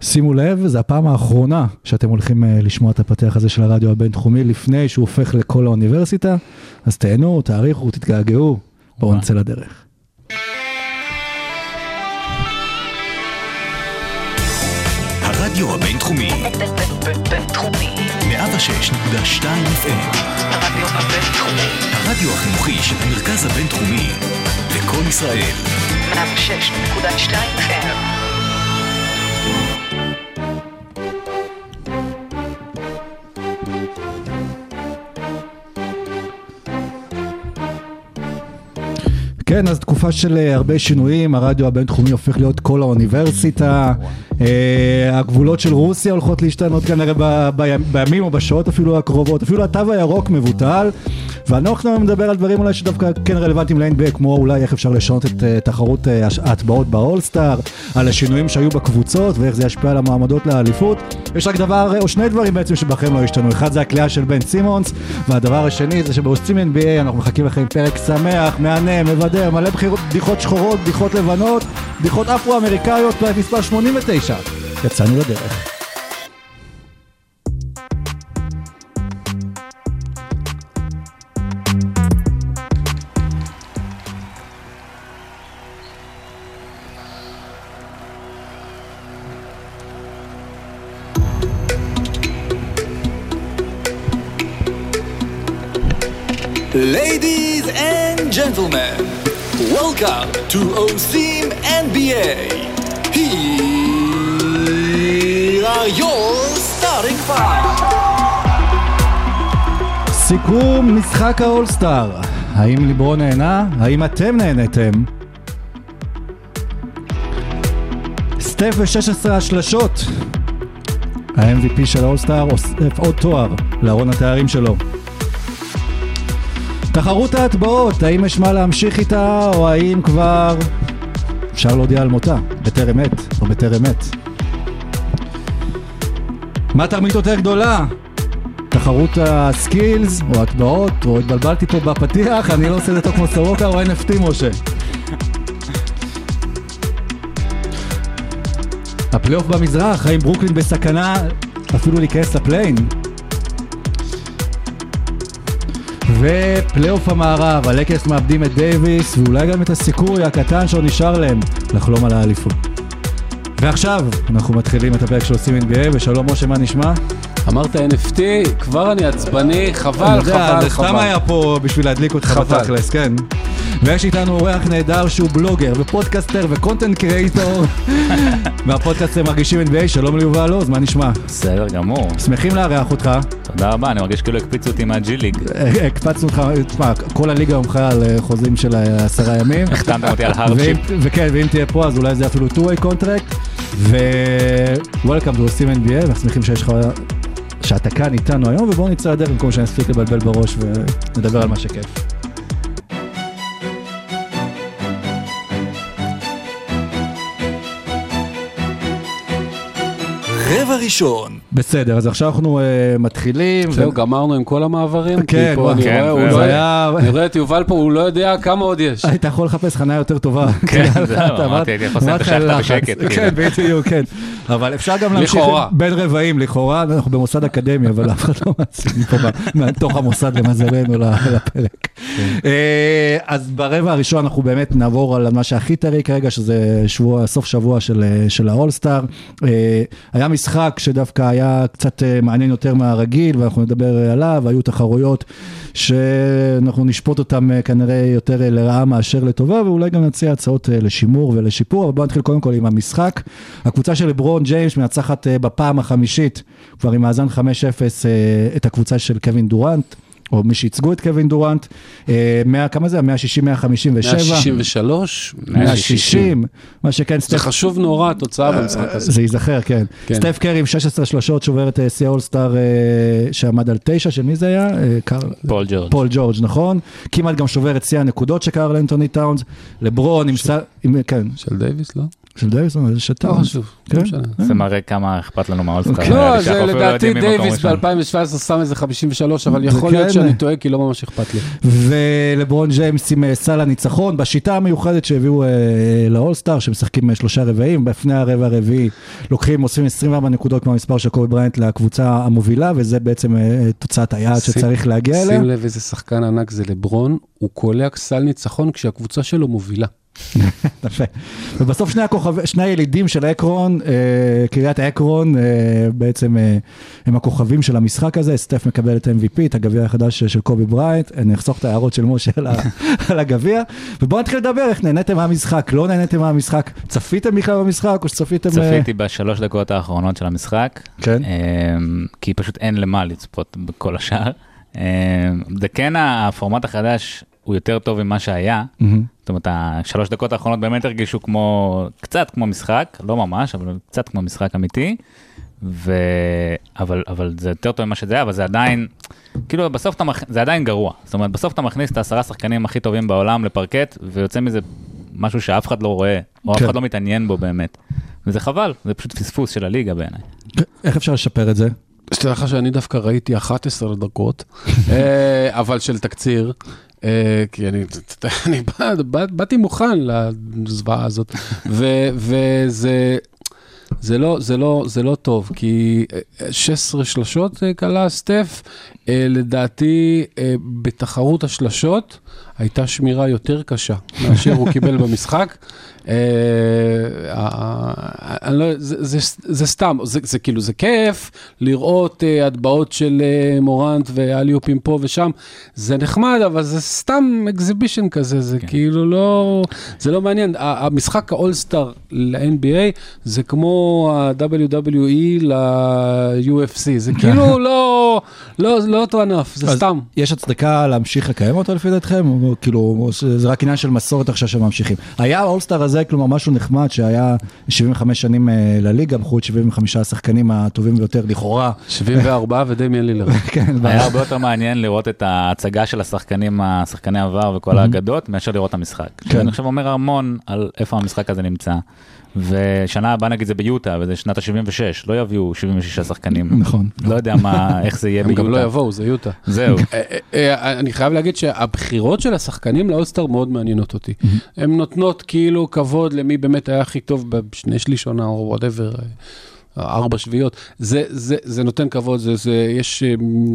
שימו לב, זו הפעם האחרונה שאתם הולכים אה, לשמוע את הפתח הזה של הרדיו הבינתחומי לפני שהוא הופך לכל האוניברסיטה, אז תהנו, תעריכו, תתגעגעו, בואו נצא לדרך. הרדיו הבינתחומי, בינתחומי. 106.2 FM, הרדיו הבינתחומי. הרדיו החינוכי של המרכז הבינתחומי, לקום ישראל, 106.2 FM. כן, אז תקופה של אה, הרבה שינויים, הרדיו הבינתחומי הופך להיות כל האוניברסיטה, אה, הגבולות של רוסיה הולכות להשתנות כנראה בימים או בשעות אפילו הקרובות, אפילו התו הירוק מבוטל, ואנחנו היום נדבר על דברים אולי שדווקא כן רלוונטיים ל-NBA, כמו אולי איך אפשר לשנות את אה, תחרות הש- ההטבעות באולסטאר, על השינויים שהיו בקבוצות ואיך זה ישפיע על המועמדות לאליפות. יש רק דבר, אה, או שני דברים בעצם שבכם לא השתנו, אחד זה הכלייה של בן סימונס, והדבר השני זה שבעושים NBA אנחנו מחכים לכם פרק שמח, מהנה, מבדר, מלא בחירות, בדיחות שחורות, בדיחות לבנות, בדיחות אפרו-אמריקאיות, מספר 89. יצאנו לדרך. Ladies and gentlemen, welcome to OSIM NBA. Here are your starting five. סיכום משחק האולסטאר. האם ליברון נהנה? האם אתם נהניתם? סטף ו-16 השלשות. ה-MVP של האולסטאר אוסף עוד תואר לארון התארים שלו. תחרות ההטבעות, האם יש מה להמשיך איתה, או האם כבר אפשר להודיע על מותה, בטרם עת, או בטרם עת. מה תרמית יותר גדולה? תחרות הסקילס, או הטבעות, או התבלבלתי פה בפתיח, אני לא עושה את זה טוב כמו סורוקה או NFT משה. הפלייאוף במזרח, האם ברוקלין בסכנה אפילו להיכנס לפליי-אין? ופלייאוף המערב, הלקרס מאבדים את דייוויס, ואולי גם את הסיכוי הקטן שעוד נשאר להם לחלום על האליפות. ועכשיו, אנחנו מתחילים את הפרק של עושים NBA, ושלום משה, מה נשמע? אמרת NFT, כבר אני עצבני, חבל, חבל, זה סתם חבל. היה פה בשביל להדליק אותך חבל. בתכלס, כן. ויש איתנו אורח נהדר שהוא בלוגר ופודקאסטר ו-content creator מהפודקאסט מרגישים NBA, שלום ליובל עוז, מה נשמע? בסדר גמור, שמחים לארח אותך, תודה רבה, אני מרגיש כאילו הקפיצו אותי מהג'י ליג. אה, הקפצנו אותך, תשמע, כל הליגה הומחה על אה, חוזים של אה, עשרה ימים. החתמתם אותי על הארדשיפ. וכן, ואם תהיה פה אז אולי זה אפילו two-way contract, ו-Welcome to עושים NBA, ואנחנו שמחים שיש לך, שאתה כאן איתנו היום, ובואו נצא לדרך במקום שאני אספיק לבלבל בראש ונדבר על מה שכיף. רבע ראשון, בסדר, אז עכשיו אנחנו uh, מתחילים. זהו, ו- גמרנו עם כל המעברים? כן, פה אני כן, רואה, הוא זה לא- היה- אני רואה את יובל פה, הוא לא יודע כמה עוד יש. היית יכול לחפש חניה יותר טובה. כן, אתה זהו, אמרת- אמרתי, הייתי יכול לסיים את השחטה. בשקט, כן, כאילו. בדיוק, כן. אבל אפשר גם להמשיך לכאורה. בין רבעים, לכאורה, אנחנו במוסד אקדמי, אבל אף אחד לא מאזין פה מתוך המוסד למזלנו לפרק. אה, אז ברבע הראשון אנחנו באמת נעבור על מה שהכי טרי כרגע, שזה שבוע, סוף שבוע של, אה, של האולסטאר. אה, היה משחק שדווקא היה קצת אה, מעניין יותר מהרגיל, ואנחנו נדבר עליו, היו תחרויות שאנחנו נשפוט אותם אה, כנראה יותר אה, לרעה מאשר לטובה, ואולי גם נציע הצעות אה, לשימור ולשיפור, אבל בואו נתחיל קודם כל עם המשחק. הקבוצה של לברון ג'יימס מנצחת אה, בפעם החמישית, כבר עם מאזן 5-0, אה, את הקבוצה של קווין דורנט. או מי שייצגו את קווין דורנט, אה, 100, כמה זה? 160, 157? 163, 160, מה שכן, זה סטף, חשוב נורא, התוצאה במשחק הזה. זה ייזכר, כן. כן. סטף קרי עם 16 שלושות שובר את אה, שיא האולסטאר אה, שעמד על 9, של מי זה היה? אה, קר- פול ג'ורג'. פול ג'ורג', נכון? כמעט גם שובר את שיא הנקודות שקרל אנטוני טאונס. לברון עם... ס- עם- כן, של דייוויס, לא? של דייוויס, זה שתה. לא חשוב, כן? לא משנה. זה מראה כמה אכפת לנו מהאולסטאר. אוקיי. לא, זה לא לדעתי דייוויס ראשון. ב-2017 שם איזה 53, אבל יכול להיות כן. שאני טועה, כי לא ממש אכפת לי. ולברון ג'יימס עם אה, סל הניצחון, בשיטה המיוחדת שהביאו אה, לאולסטאר, שמשחקים אה, שלושה רבעים, לפני הרבע הרביעי לוקחים, אוספים 24 נקודות כמו המספר של קובי בריינט לקבוצה המובילה, וזה בעצם אה, תוצאת היעד שצריך להגיע אליה. שים לב איזה שחקן ענק זה לברון, הוא קולע סל ניצחון כשהקבוצה שלו מובילה. ובסוף שני, הכוכב, שני הילידים של אקרון, אה, קריית אקרון, אה, בעצם אה, הם הכוכבים של המשחק הזה, סטף מקבל את ה-MVP, את הגביע החדש של קובי ברייט, אני אחסוך את ההערות של משה על, הגביע, ובואו נתחיל לדבר איך נהניתם מהמשחק, לא נהניתם מהמשחק, צפיתם בכלל במשחק או שצפיתם... אה, צפיתי בשלוש דקות האחרונות של המשחק, כן. אמ, כי פשוט אין למה לצפות בכל השאר. זה כן הפורמט החדש הוא יותר טוב ממה שהיה. מהמם. זאת אומרת, השלוש דקות האחרונות באמת הרגישו כמו, קצת כמו משחק, לא ממש, אבל קצת כמו משחק אמיתי. ו... אבל, אבל זה יותר טוב ממה שזה היה, אבל זה עדיין, כאילו בסוף אתה, מכ... זה עדיין גרוע. זאת אומרת, בסוף אתה מכניס את העשרה שחקנים הכי טובים בעולם לפרקט, ויוצא מזה משהו שאף אחד לא רואה, או אף כן. אחד לא מתעניין בו באמת. וזה חבל, זה פשוט פספוס של הליגה בעיניי. איך אפשר לשפר את זה? שתדע לך שאני דווקא ראיתי 11 דקות, אה, אבל של תקציר. אה, כי אני, אני בא, בא, באתי מוכן לזוועה הזאת, ו, וזה זה לא, זה, לא, זה לא טוב, כי אה, 16 שלשות אה, קלע סטף, אה, לדעתי אה, בתחרות השלשות הייתה שמירה יותר קשה מאשר הוא קיבל במשחק. אה, אה, לא- זה, סתם, זה, כאילו, זה כיף לראות אה, הטבעות של אה, מורנט ואליופים פה ושם, זה נחמד, אבל זה סתם exhibition כזה, זה כן. כאילו לא, זה לא מעניין. המשחק האולסטאר ל-NBA זה כמו ה-WWE ל-UFC, זה כאילו לא, לא, אותו ענף, זה אז סתם. יש הצדקה להמשיך לקיים אותו לפי דעתכם? או כאילו, שזה רק עניין של מסורת עכשיו שממשיכים. היה האולסטאר הזה, כלומר, משהו נחמד שהיה 75 שנים אה, לליגה, בחרו את 75 השחקנים הטובים ביותר, לכאורה. 74 ודמיאן לילר. כן, היה הרבה יותר מעניין לראות את ההצגה של השחקנים, השחקני עבר וכל האגדות, מאשר לראות את המשחק. כן. אני עכשיו אומר המון על איפה המשחק הזה נמצא. ושנה הבאה נגיד זה ביוטה, וזה שנת ה-76, לא יביאו 76 שחקנים. נכון. לא יודע מה, איך זה יהיה הם ביוטה. גם לא יבואו, זה יוטה. זהו. אה, אה, אה, אני חייב להגיד שהבחירות של השחקנים לאולסטאר מאוד מעניינות אותי. הן נותנות כאילו כבוד למי באמת היה הכי טוב בשני שליש עונה או whatever. ארבע שביעיות, זה, זה, זה נותן כבוד, זה, זה, יש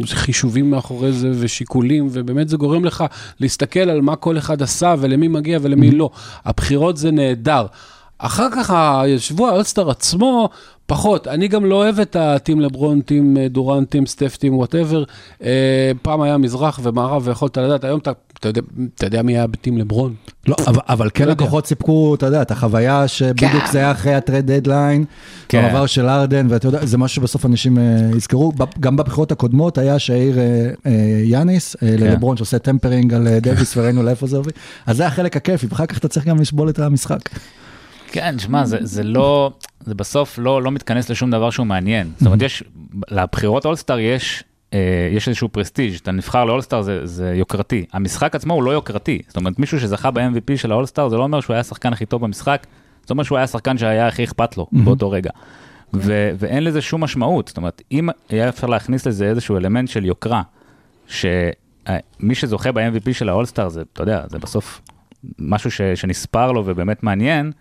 חישובים מאחורי זה ושיקולים, ובאמת זה גורם לך להסתכל על מה כל אחד עשה ולמי מגיע ולמי לא. הבחירות זה נהדר. אחר כך השבוע האולסטאר עצמו, פחות. אני גם לא אוהב את ה team לברון, team אה, דוראנט, team סטף, team whatever. פעם היה מזרח ומערב ויכולת לדעת, היום אתה, אתה, יודע, אתה יודע מי היה ב team לברון? לא, אבל, אבל כן לא. לקוחות סיפקו, אתה יודע, את החוויה שבדיוק כן. זה היה אחרי ה trade deadline, כן. במעבר של הארדן, ואתה יודע, זה משהו שבסוף אנשים אה, יזכרו. גם בבחירות הקודמות היה שהעיר אה, אה, יאניס, אה, כן. ללברון שעושה tampering על אה, דוויס, וראינו לאיפה זה הוביל. אז זה החלק הכיפי, ואחר כך אתה צריך גם לשבול את המשחק. כן, שמע, זה, זה לא, זה בסוף לא, לא מתכנס לשום דבר שהוא מעניין. זאת אומרת, יש, לבחירות אולסטאר יש, אה, יש איזשהו פרסטיג', אתה נבחר לאולסטאר זה, זה יוקרתי. המשחק עצמו הוא לא יוקרתי. זאת אומרת, מישהו שזכה ב-MVP של האולסטאר, זה לא אומר שהוא היה השחקן הכי טוב במשחק, זה אומר שהוא היה השחקן שהיה הכי אכפת לו באותו רגע. ו- ואין לזה שום משמעות. זאת אומרת, אם היה אפשר להכניס לזה איזשהו אלמנט של יוקרה, שמי שזוכה ב-MVP של האולסטאר זה, אתה יודע, זה בסוף משהו ש- שנספר לו ובאמת מעניין,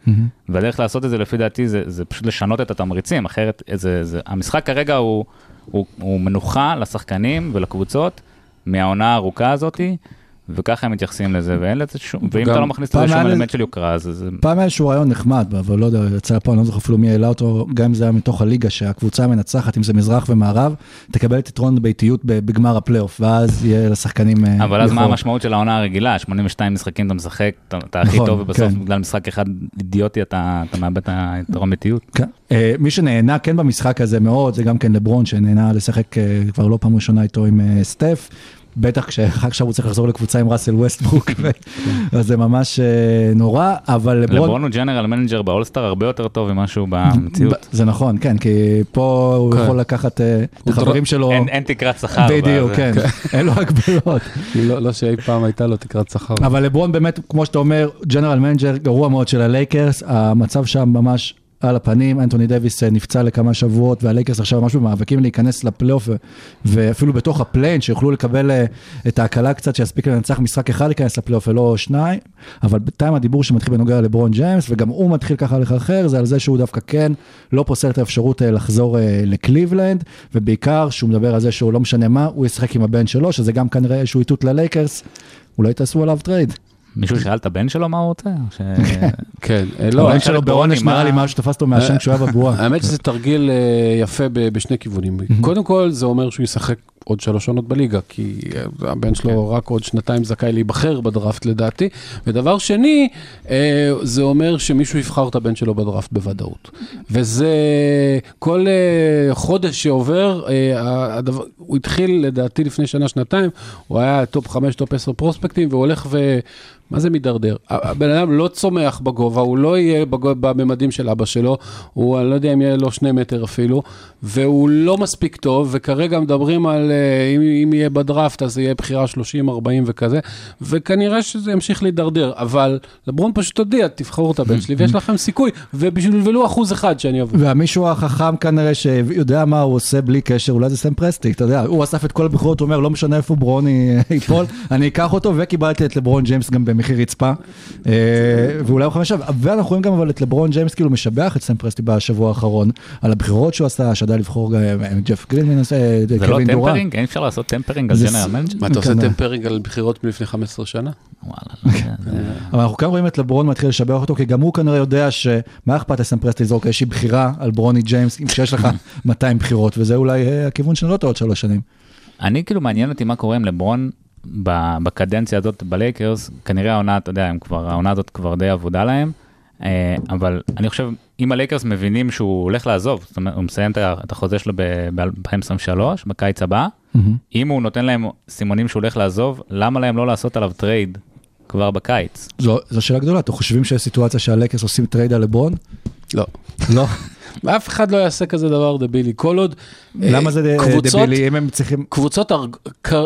והדרך לעשות את זה לפי דעתי זה, זה פשוט לשנות את התמריצים, אחרת זה, זה, המשחק כרגע הוא, הוא, הוא מנוחה לשחקנים ולקבוצות מהעונה הארוכה הזאתי, וככה הם מתייחסים לזה, ואין לזה שום, ואם אתה לא מכניס לזה שום אלמנט של יוקרה, אז זה... פעם היה איזשהו רעיון נחמד, אבל לא יודע, יצא לפה, אני לא זוכר אפילו מי העלה אותו, גם אם זה היה מתוך הליגה, שהקבוצה המנצחת, אם זה מזרח ומערב, תקבל את יתרון ביתיות בגמר הפלייאוף, ואז יהיה לשחקנים... אה, אבל אז מה. המשמעות של העונה הרגילה? 82 משחקים אתה משחק, אתה, הכי נכון, טוב, ובסוף כן. בגלל משחק אחד אידיוטי אתה, מאבד את היתרון ביתיות. כן. אה, מי שנהנה כן במשחק הזה מאוד, זה גם כן לברון, שנהנה לשחק אה, כבר לא פעם ראשונה איתו עם סטף. בטח כשעכשיו הוא צריך לחזור לקבוצה עם ראסל ווסטברוק, ו- אז זה ממש אה, נורא, אבל לברון... הוא general manager באולסטאר הרבה יותר טוב ממה שהוא במציאות. זה נכון, כן, כי פה הוא כן. יכול לקחת אה, את החברים שלו, אין תקרת שכר. בדיוק, בזה. כן, אין לו הגבלות. לא לא שאי פעם הייתה לו תקרת שכר. אבל לברון באמת, כמו שאתה אומר, general manager גרוע מאוד של הלייקרס, המצב שם ממש על הפנים, אנטוני דייוויס אה, נפצע לכמה שבועות, והלייקרס עכשיו ממש במאבקים להיכנס לפלייאוף, ואפילו בתוך ה play-in, שיוכלו לקבל אה, את ההקלה קצת, שיספיק לנצח משחק אחד להיכנס לפלייאוף ולא שניים, אבל בינתיים הדיבור שמתחיל בנוגע לברון ג'יימס, וגם הוא מתחיל ככה לחרחר, זה על זה שהוא דווקא כן לא פוסל את האפשרות אה, לחזור לקליבלנד, ובעיקר שהוא מדבר על זה שהוא לא משנה מה, הוא ישחק עם הבן שלו, שזה גם כנראה איזשהו איתות ללייקרס, אולי תעשו עליו טרייד. מישהו שאל את הבן שלו מה הוא רוצה? כן, אה, לא, הבן שלו בעונש נראה לי מה- שתפס אותו מעשן כשהוא היה בבועה. האמת שזה תרגיל אה, יפה בשני כיוונים. קודם כל, זה אומר שהוא ישחק עוד שלוש עונות בליגה, כי אה, הבן שלו רק עוד שנתיים זכאי להיבחר בדראפט לדעתי. ודבר שני, אה, זה אומר שמישהו יבחר את הבן שלו בדראפט בוודאות. וזה כל אה, חודש שעובר, אה, הוא התחיל לדעתי לפני שנה, שנתיים, הוא היה top 5, top 10 פרוספקטים, והוא הולך ו... מה זה מידרדר? הבן אדם לא צומח בגובה, הוא לא יהיה בגובה, בממדים של אבא שלו, הוא, אני לא יודע אם יהיה לו שני מטר אפילו, והוא לא מספיק טוב, וכרגע מדברים על אה, אם, אם יהיה בדראפט, אז יהיה בחירה 30, 40 וכזה, וכנראה שזה ימשיך להידרדר, אבל לברון פשוט הודיע, תבחרו את הבן שלי, ויש לכם סיכוי, ובשביל ולו אחוז אחד שאני אבוא. והמישהו החכם כנראה שיודע מה הוא עושה בלי קשר, אולי זה סם פרסטי, אתה יודע, הוא אסף את כל הבחירות, הוא אומר, לא משנה איפה ברוני ייפול, אני אקח אותו, וקיבלתי את לברון ג'יימס גם במחיר רצפה, אה, ואולי הוא חמישה, ואנחנו רואים גם אבל את לברון ג'יימס כאילו משבח את סם פרסטי בשבוע האחרון, על הבחירות שהוא עשה, שידע לבחור גם אה, ג'ף גרין, אה, זה לא. tampering? אין אפשר לעשות tampering על זה general manager? מה, אתה עושה כנראה. tampering על בחירות מלפני 15 שנה? וואלה, לא זה- אבל אנחנו כאן רואים את לברון מתחיל לשבח אותו, כי גם הוא כנראה יודע שמה אכפת לסם פרסטי לזרוק איזושהי בחירה על ברוני ג'יימס, כשיש לך 200 בחירות, וזה אולי הכיוון של עוד שלוש שנים. אני כאילו מעניין אותי מה קורה עם לברון בקדנציה הזאת בלייקרס, כנראה העונה, אתה יודע, הם כבר, העונה הזאת כבר די אבודה להם, אה, אבל אני חושב, אם הלייקרס מבינים שהוא הולך לעזוב, זאת אומרת, הוא מסיים את החוזה שלו ב-2023, בקיץ הבא, אם הוא נותן להם סימונים שהוא הולך לעזוב, למה להם לא לעשות עליו טרייד כבר בקיץ? זו, זו שאלה גדולה, אתם חושבים שיש סיטואציה שהלייקרס עושים טרייד על לברון? לא. לא. אף אחד לא יעשה כזה דבר דבילי. כל עוד... אה, למה זה קבוצות- דבילי, אם הם צריכים... קבוצות קר-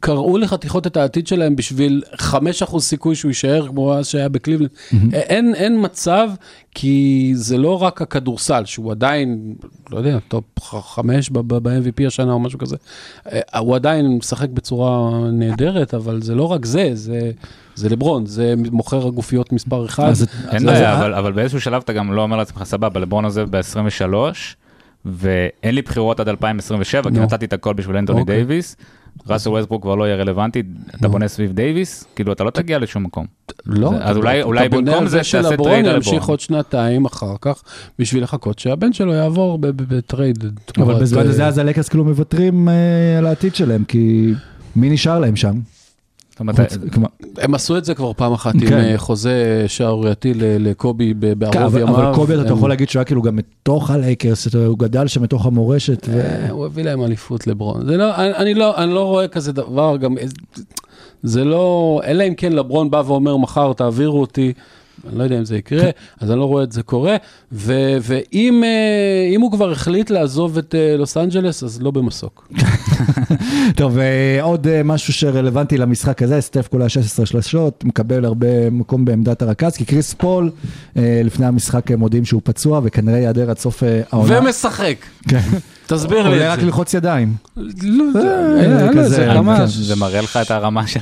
קראו לחתיכות את העתיד שלהם בשביל 5% סיכוי שהוא יישאר כמו אז שהיה בקליבלנד. אין, אין מצב, כי זה לא רק הכדורסל, שהוא עדיין, לא יודע, top 5 ב-MVP השנה או משהו כזה. אה, הוא עדיין משחק בצורה נהדרת, אבל זה לא רק זה, זה, זה לברון, זה מוכר הגופיות מספר 1. אז- אין בעיה, אז- אבל, אבל באיזשהו שלב אתה גם לא אומר לעצמך, סבבה, לברון עוזב ב-23, ואין לי בחירות עד 2027, כי נו. נתתי את הכל בשביל אנטוני אוקיי. דייוויס. ראסל ווסטברוק כבר לא יהיה רלוונטי, אתה. בונה סביב דייוויס, כאילו אתה לא תגיע לשום מקום. לא, זה- אז אולי- אתה במקום על זה תעשה טרייד על ימשיך לברון. עוד שנתיים אחר כך, בשביל לחכות שהבן שלו יעבור בטרייד. אבל בזמן אה, הזה אז הלייקרס כאילו מוותרים אה, על העתיד שלהם, כי מי נשאר להם שם? זאת אומרת, חוץ- כלומר, הם עשו את זה כבר פעם אחת עם כן. אה, חוזה שערורייתי ל- לקובי כן, בערוב אבל ימיו. אבל קובי אתה יכול להגיד שהוא היה כאילו גם מתוך הלייקרס, הוא גדל שם מתוך המורשת, אה, הוא הביא להם אליפות לברון. זה לא, אני, לא, אני לא רואה כזה דבר, גם זה לא, אלא אם כן לברון בא ואומר מחר תעבירו אותי. אני לא יודע אם זה יקרה, אז אני לא רואה את זה קורה, ו- ואם אם הוא כבר החליט לעזוב את אה, לוס אנג'לס, אז לא במסוק. טוב, אה, עוד משהו שרלוונטי למשחק הזה, סטף קולע 16 שלשות, מקבל הרבה מקום בעמדת הרכז, כי קריס פול לפני המשחק מודיעים שהוא פצוע וכנראה ייעדר עד סוף העונה. ומשחק. כן. תסביר לי את רק זה. ללחוץ ידיים. לא, אה, זה- מראה לך את הרמה של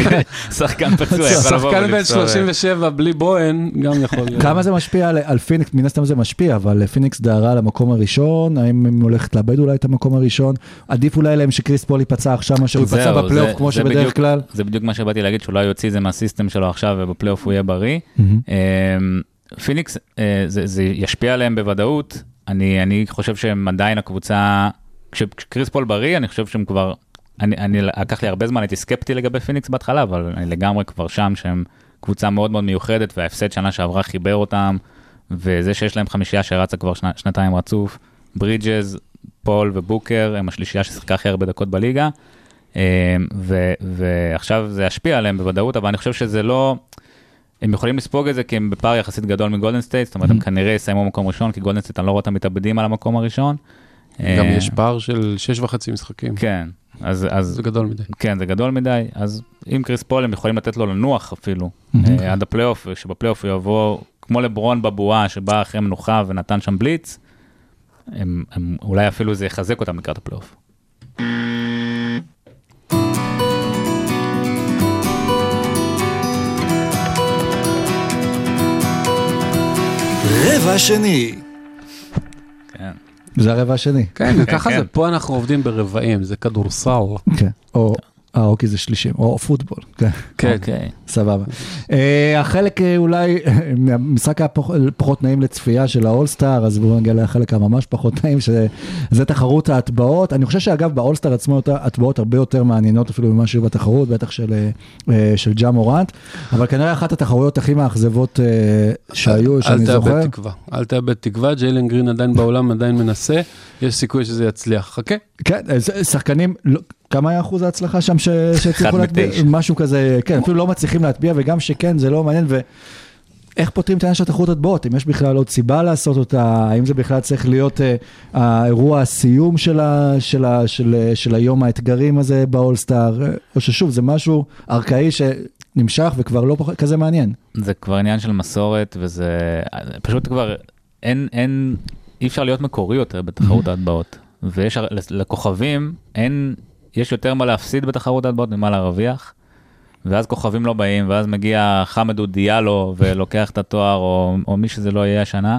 שחקן פצוע שחקן בן ולפצוע. 37 בלי בוהן, גם יכול... כמה זה משפיע על, פיניקס, מן הסתם זה משפיע, אבל פיניקס דהרה למקום הראשון, האם הם הולכת לאבד אולי את המקום הראשון? עדיף אולי להם שקריס פול ייפצע עכשיו מאשר הוא ייפצע בפלייאוף כמו שבדרך כלל. זה בדיוק מה שבאתי להגיד, שאולי יוציא את זה מה system שלו עכשיו ובפלייאוף הוא יהיה בריא. אמ, פיניקס, אה, זה, זה ישפיע עליהם בוודאות. אני, אני חושב שהם עדיין הקבוצה, כש- כשקריס פול בריא, אני חושב שהם כבר, אני, אני, לקח לי הרבה זמן, הייתי סקפטי לגבי פיניקס בהתחלה, אבל אני לגמרי כבר שם, שהם קבוצה מאוד מאוד מיוחדת, וההפסד שנה שעברה חיבר אותם, וזה שיש להם חמישייה שרצה כבר שנה, שנתיים רצוף, ברידג'ז, פול ובוקר, הם השלישייה ששיחקה הכי הרבה דקות בליגה. אה, ו- ועכשיו זה ישפיע עליהם בוודאות, אבל אני חושב שזה לא, הם יכולים לספוג את זה כי הם בפער יחסית גדול מגולדן סטייט, זאת אומרת הם כנראה יסיימו במקום ראשון, כי גולדן סטייט אני לא רואה אותם מתאבדים על המקום הראשון. גם אה, יש פער של שש וחצי משחקים. כן, אז, אז זה גדול מדי. כן, זה גדול מדי, אז אם קריס פול הם יכולים לתת לו לנוח אפילו, מהמם. אה, עד הפלייאוף, שבפלייאוף הוא יבוא כמו לברון בבועה שבא אחרי מנוחה ונתן שם בליץ, הם, הם, אולי אפילו זה יחזק אותם לקראת הפלייאוף. רבע שני. כן. זה הרבע השני. כן, ככה כן. זה, פה אנחנו עובדים ברבעים, זה כדורסל. כן. או, אה, אוקיי, זה שלישים, או פוטבול. כן. כן, אוקיי. סבבה. אה, החלק אה, אולי, המשחק היה פח- פחות נעים לצפייה של האולסטאר, אז בואו נגיע לחלק הממש פחות נעים, שזה תחרות ההטבעות. אני חושב שאגב באולסטאר עצמו הטבעות הרבה יותר מעניינות אפילו ממה שהיו בתחרות, בטח של, אה, אה, של ג'ה מורנט, אבל כנראה אחת התחרויות הכי מאכזבות אה, שהיו, שאני אל זוכר. תאבד תקווה, אל תאבד תקווה, ג'יילן גרין עדיין בעולם, עדיין מנסה, יש סיכוי שזה יצליח. חכה. כן, שחקנים, לא, כמה היה אחוז ההצלחה שם ש- שהצליחו להטביע? משהו כזה, כן, אפילו לא מצליחים להטביע, וגם שכן, זה לא מעניין. ואיך פותרים את העניין של התחרות הטבעות? אם יש בכלל עוד סיבה לעשות אותה, האם זה בכלל צריך להיות אה, האירוע הסיום של, ה, של, ה, של, אה, של היום האתגרים הזה באולסטאר, או ששוב, זה משהו ארכאי שנמשך וכבר לא פחות, כזה מעניין. זה כבר עניין של מסורת, וזה פשוט כבר, אין, אין, אי אפשר להיות מקורי יותר בתחרות ההטבעות. ויש, לכוכבים, אין, יש יותר מה להפסיד בתחרות ההטבעות ממה להרוויח. ואז כוכבים לא באים, ואז מגיע חמדו דיאלו ולוקח את התואר, או, או מי שזה לא יהיה השנה,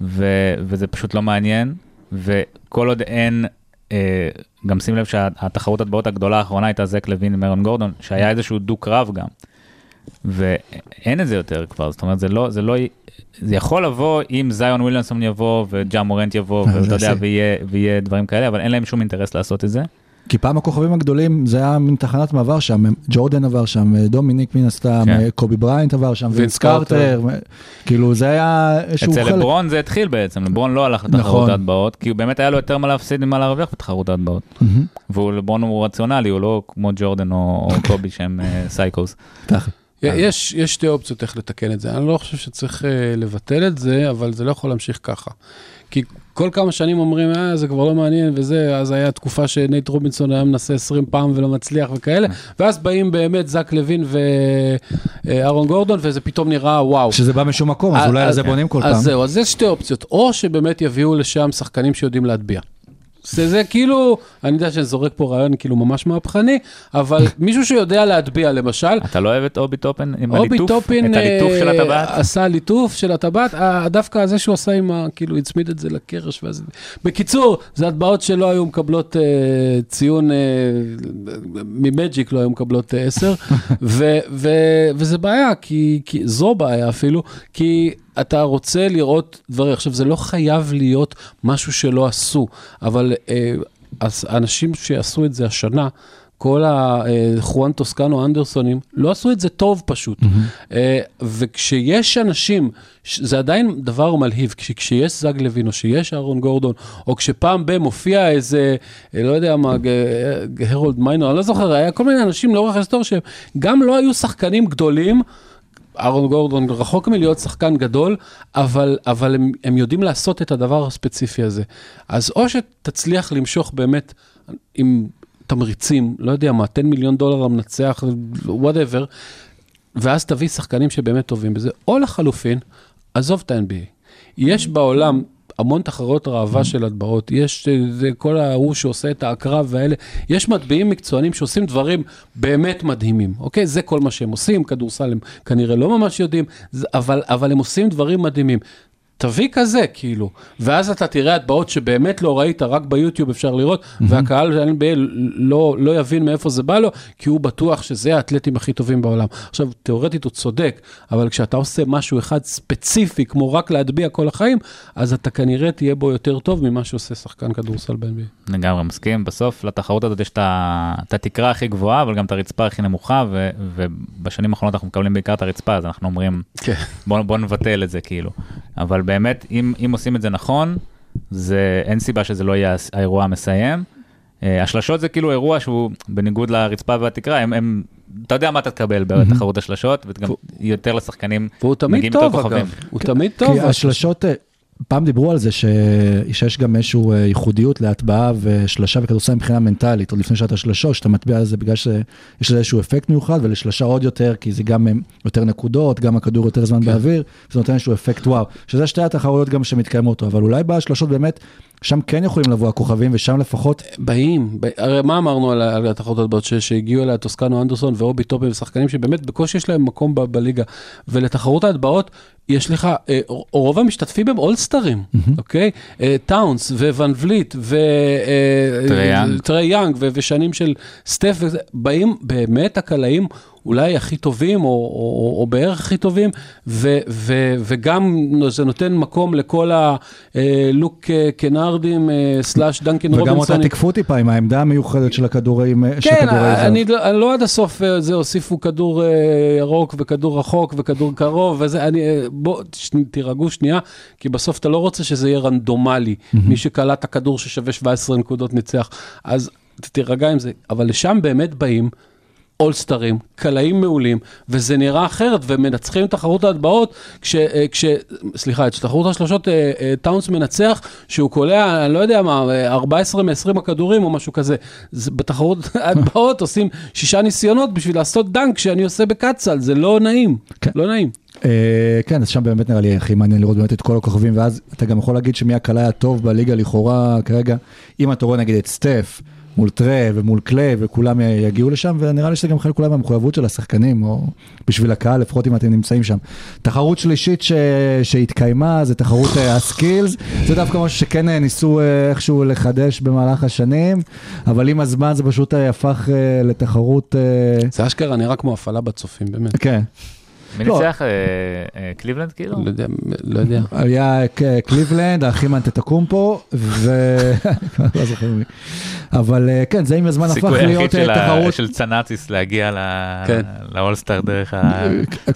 ו, וזה פשוט לא מעניין. וכל עוד אין, אה, גם שים לב שהתחרות הטבעות הגדולה האחרונה הייתה זק לוין עם אהרון גורדון, שהיה איזשהו דו-קרב גם. ואין את זה יותר כבר, זאת אומרת, זה לא, זה לא, זה יכול לבוא אם זאיון וויליאמסון יבוא וג'ה מורנט יבוא, אה, ואתה יודע. ויהיה, ויהיה דברים כאלה, אבל אין להם שום אינטרס לעשות את זה. כי פעם הכוכבים הגדולים זה היה מין תחנת מעבר שם, ג'ורדן עבר שם, דומיניק מן הסתם, כן. קובי בריינט עבר שם, וינס קרטר, קרטר. כאילו זה היה איזשהו אצל חלק. לברון זה התחיל בעצם, לברון לא הלך לתחרות נכון. ההטבעות, כי באמת היה לו יותר מה להפסיד ממה להרוויח בתחרות ההטבעות. מהמם. והוא לברון הוא רציונלי, הוא לא כמו ג'ורדן או או קובי שהם אה, סייקוס. יש, יש שתי אופציות איך לתקן את זה. אני לא חושב שצריך uh, לבטל את זה, אבל זה לא יכול להמשיך ככה. כי כל כמה שנים אומרים, אה, זה כבר לא מעניין וזה, אז היה תקופה שנייט רובינסון היה מנסה 20 פעם ולא מצליח וכאלה, ואז באים באמת זק לוין ואהרון גורדון, וזה פתאום נראה וואו. שזה בא משום מקום, אז אולי על זה בונים כל פעם. אז זהו, אז יש שתי אופציות, או שבאמת יביאו לשם שחקנים שיודעים להטביע. זה, זה כאילו, אני יודע שאני זורק פה רעיון כאילו ממש מהפכני, אבל מישהו שיודע להטביע למשל, אתה לא אוהב את אובי טופין עם אובי הליטוף? טופין את הליטוף של אה, הטבעת? עשה ליטוף של הטבעת, אה, דווקא הזה שהוא עשה עם ה... כאילו הצמיד את זה לקרש ואז... בקיצור, זה הטבעות שלא היו מקבלות אה, ציון, אה, ממג'יק לא היו מקבלות אה, 10, ו, ו, וזה בעיה, כי, כי זו בעיה אפילו, כי אתה רוצה לראות דברים. עכשיו, זה לא חייב להיות משהו שלא עשו, אבל אה, אז האנשים שעשו את זה השנה, כל החואן טוסקנו אנדרסונים, לא עשו את זה טוב פשוט. אה, וכשיש אנשים, זה עדיין דבר מלהיב, כש- כשיש זג לוין, או שיש אהרון גורדון, או כשפעם ב מופיע איזה, אה, לא יודע מה, הרולד מיינר, אני לא זוכר, היה כל מיני אנשים לאורך ההיסטוריה שהם גם לא היו שחקנים גדולים, אהרון גורדון רחוק מלהיות שחקן גדול, אבל, אבל הם, הם יודעים לעשות את הדבר הספציפי הזה. אז או שתצליח למשוך באמת עם תמריצים, לא יודע מה, 10 מיליון דולר למנצח, whatever, ואז תביא שחקנים שבאמת טובים בזה, או לחלופין, עזוב את ה-NBA. יש בעולם המון תחרויות ראווה של הטבעות, יש אה, זה כל ההוא שעושה את הקרב והאלה, יש מטביעים מקצוענים שעושים דברים באמת מדהימים, אוקיי? זה כל מה שהם עושים, כדורסל הם כנראה לא ממש יודעים, אבל, אבל הם עושים דברים מדהימים. תביא כזה, כאילו, ואז אתה תראה הטבעות שבאמת לא ראית, רק ביוטיוב אפשר לראות, והקהל של NBA לא, לא יבין מאיפה זה בא לו, כי הוא בטוח שזה האתלטים הכי טובים בעולם. עכשיו, תיאורטית הוא צודק, אבל כשאתה עושה משהו אחד ספציפי, כמו רק להטביע כל החיים, אז אתה כנראה תהיה בו יותר טוב ממה שעושה שחקן כדורסל ב-NBA. לגמרי מסכים, בסוף לתחרות הזאת יש את התקרה הכי גבוהה, אבל גם את הרצפה הכי נמוכה, ו- ובשנים האחרונות אנחנו מקבלים בעיקר את הרצפה, אז אנחנו אומרים, כן. בוא, בוא נבטל את זה כאילו. אבל באמת, אם, אם עושים את זה נכון, זה, אין סיבה שזה לא יהיה האירוע המסיים. אה, השלשות זה כאילו אירוע שהוא בניגוד לרצפה והתקרה, הם, הם, אתה יודע מה אתה תקבל בתחרות השלשות, וגם יותר לשחקנים והוא תמיד מגיעים יותר טוב, כוכבים. אגב. הוא תמיד טוב. כי השלשות, אה, פעם דיברו על זה ש... שיש גם איזושהי אה, ייחודיות להטבעה ושלשה בכדורסל מבחינה מנטלית, עוד לפני שאתה שלשות, שאתה מטביע על זה בגלל שיש לזה איזשהו אפקט מיוחד, ולשלשה עוד יותר, כי זה גם אה, יותר נקודות, גם הכדור יותר זמן באוויר, זה נותן איזשהו אפקט וואו. שזה שתי התחרויות גם שמתקיימות, אבל אולי בשלשות באמת, שם כן יכולים לבוא הכוכבים, ושם לפחות, באים, ב- הרי מה אמרנו על, על התחרות הטבעות ש- שהגיעו אליה טוסקנו אנדרסון ואובי טופין ושחקנים שבאמת בקושי יש להם מקום ב- בליגה. ולתחרות ההטבעות יש לך, אה, רוב המשתתפים הם אולסטרים, אוקיי? אה, טאונס, ואן וליט, טרי יאנג. וטרי יאנג ו- ושנים של סטף, וזה, באים באמת הקלעים אולי הכי טובים או, או, או בערך הכי טובים, ו, ו, וגם זה נותן מקום לכל הלוק קנרדים אה, סלאש דנקן וגם אותה רובינסון. תיקפו טיפה עם העמדה המיוחדת של הכדורים, אה, של כן, הכדורי. אני, לא- אני לא עד הסוף אה, זה, הוסיפו כדור אה, ירוק וכדור רחוק וכדור קרוב וזה, אני, אה, בוא, תירגעו שנייה, כי בסוף אתה לא רוצה שזה יהיה רנדומלי, מי שקלט את הכדור ששווה 17 נקודות ניצח, אז תירגע עם זה, אבל לשם באמת באים. אולסטרים, קלעים מעולים, וזה נראה אחרת, ומנצחים את תחרות ההטבעות, כש, אה, כש... סליחה, את תחרות השלושות אה, אה, טאונס מנצח, שהוא קולע, אני לא יודע מה, אה, 14 מ-20 הכדורים או משהו כזה. זה, בתחרות ההטבעות עושים שישה ניסיונות בשביל לעשות דנק שאני עושה בקצ"ל, זה לא נעים, כן. לא נעים. אה, כן, אז שם באמת נראה לי הכי מעניין לראות באמת את כל הכוכבים, ואז אתה גם יכול להגיד שמי הקלעי הטוב בליגה לכאורה כרגע, אם אתה רואה נגיד את סטף מול טרה ומול קליי וכולם יגיעו לשם, ונראה לי שזה גם חלק אולי מהמחויבות של השחקנים, או בשביל הקהל, לפחות אם אתם נמצאים שם. תחרות שלישית ש... שהתקיימה, זה תחרות אה, ה skills, זה דווקא משהו שכן אה, ניסו אה, איכשהו לחדש במהלך השנים, אבל עם הזמן זה פשוט הפך לתחרות, זה אשכרה נראה כמו הפעלה בצופים, באמת. כן. מי לא. ניצח? אה, אה, קליבלנד כאילו? לא יודע, לא יודע. היה ק- קליבלנד, האחים אנטטקומפו, ו... לא זוכר מי. אבל אה, כן, זה עם הזמן הפך להיות אה, תחרות. של תנאסיס להגיע ל- כן. לאולסטאר דרך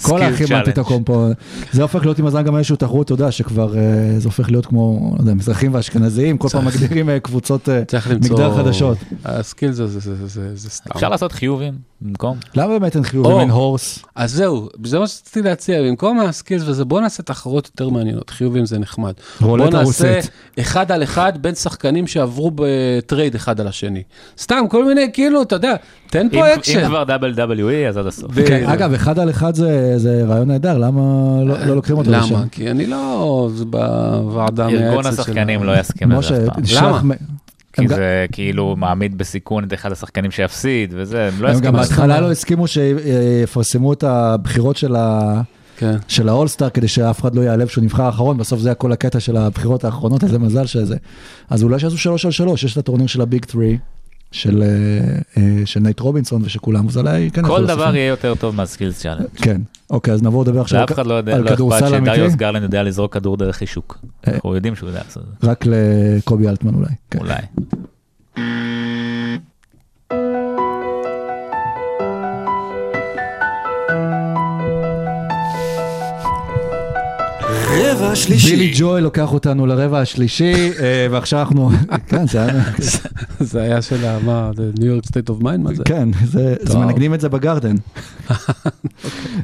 כל האחים. אנטטקומפו. זה הופך להיות עם הזמן גם איזושהי תחרות, אתה יודע, שכבר אה, זה הופך להיות כמו, לא יודע, מזרחים ואשכנזים, כל פעם מגדירים אה, קבוצות אה. מגדר חדשות. ה skill זה, זה, זה, זה, זה סתם. אפשר לעשות חיובים במקום? למה באמת אין חיובים. אין horse? אז זהו, זה מה שרציתי להציע, במקום ה skills וזה, בוא נעשה תחרות יותר מעניינות, חיובים זה נחמד. בוא נעשה. אחד על אחד בין שחקנים שעברו בטרייד אחד על השני. סתם, כל מיני, כאילו, אתה יודע, תן אם פה אם אקשן. כבר WWE אז עד הסוף. ב- כן, אגב, אחד על אחד זה זה רעיון נהדר, למה לא לא לוקחים אותו לשם? למה? כי אני לא בוועדה המייעצת ארגון של השחקנים לא יסכים לזה אף פעם. למה? כי זה כאילו מעמיד בסיכון את אחד השחקנים שיפסיד וזה, הם לא הם גם. בהתחלה לא הסכימו שיפרסמו את הבחירות של ה... כן. של האולסטאר כדי שאף אחד לא ייעלב שהוא נבחר האחרון, בסוף זה היה כל הקטע של הבחירות האחרונות, איזה מזל שזה. אז אולי שיעשו שלוש על שלוש, יש את הטורניר של ה Big Three, של, אה, אה, של נייט רובינסון ושל כולם, אז אולי כן כל דבר. יהיה יותר טוב מה skills challenge. כן, אוקיי, אז נעבור לדבר עכשיו לאף אחד לא יודע, על לא אכפת כדורסל שדריוס אמיתי, גרלנד יודע לזרוק כדור דרך חישוק. אה. אנחנו יודעים שהוא יודע לעשות את זה, רק לקובי אלטמן אולי. כן. אולי. רבע שלישי. בילי ג'ואל לוקח אותנו לרבע השלישי, אה, ועכשיו אנחנו, כן, זה היה, זה היה של ה... מה, זה New York State of Mind? מה זה? כן, זה, אז. מנגנים את זה בגרדן.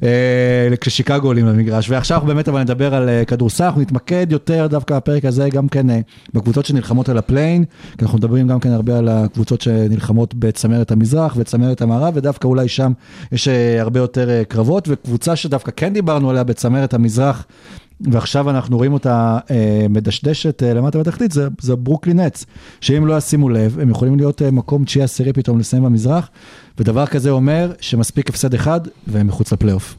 אה, כששיקגו עולים למגרש, ועכשיו אנחנו באמת אבל נדבר על אה, כדורסל, אנחנו נתמקד יותר דווקא בפרק הזה גם כן בקבוצות שנלחמות על ה play-in, כי אנחנו מדברים גם כן הרבה על הקבוצות שנלחמות בצמרת המזרח וצמרת המערב, ודווקא אולי שם יש הרבה יותר קרבות, וקבוצה שדווקא כן דיברנו עליה בצמרת המזרח, ועכשיו אנחנו רואים אותה אה, מדשדשת אה, למטה בתחתית, זה, זה ברוקלין נץ, שאם לא ישימו לב, הם יכולים להיות אה, מקום תשיעי עשירי פתאום לסיים במזרח, ודבר כזה אומר שמספיק הפסד אחד והם מחוץ לפלייאוף.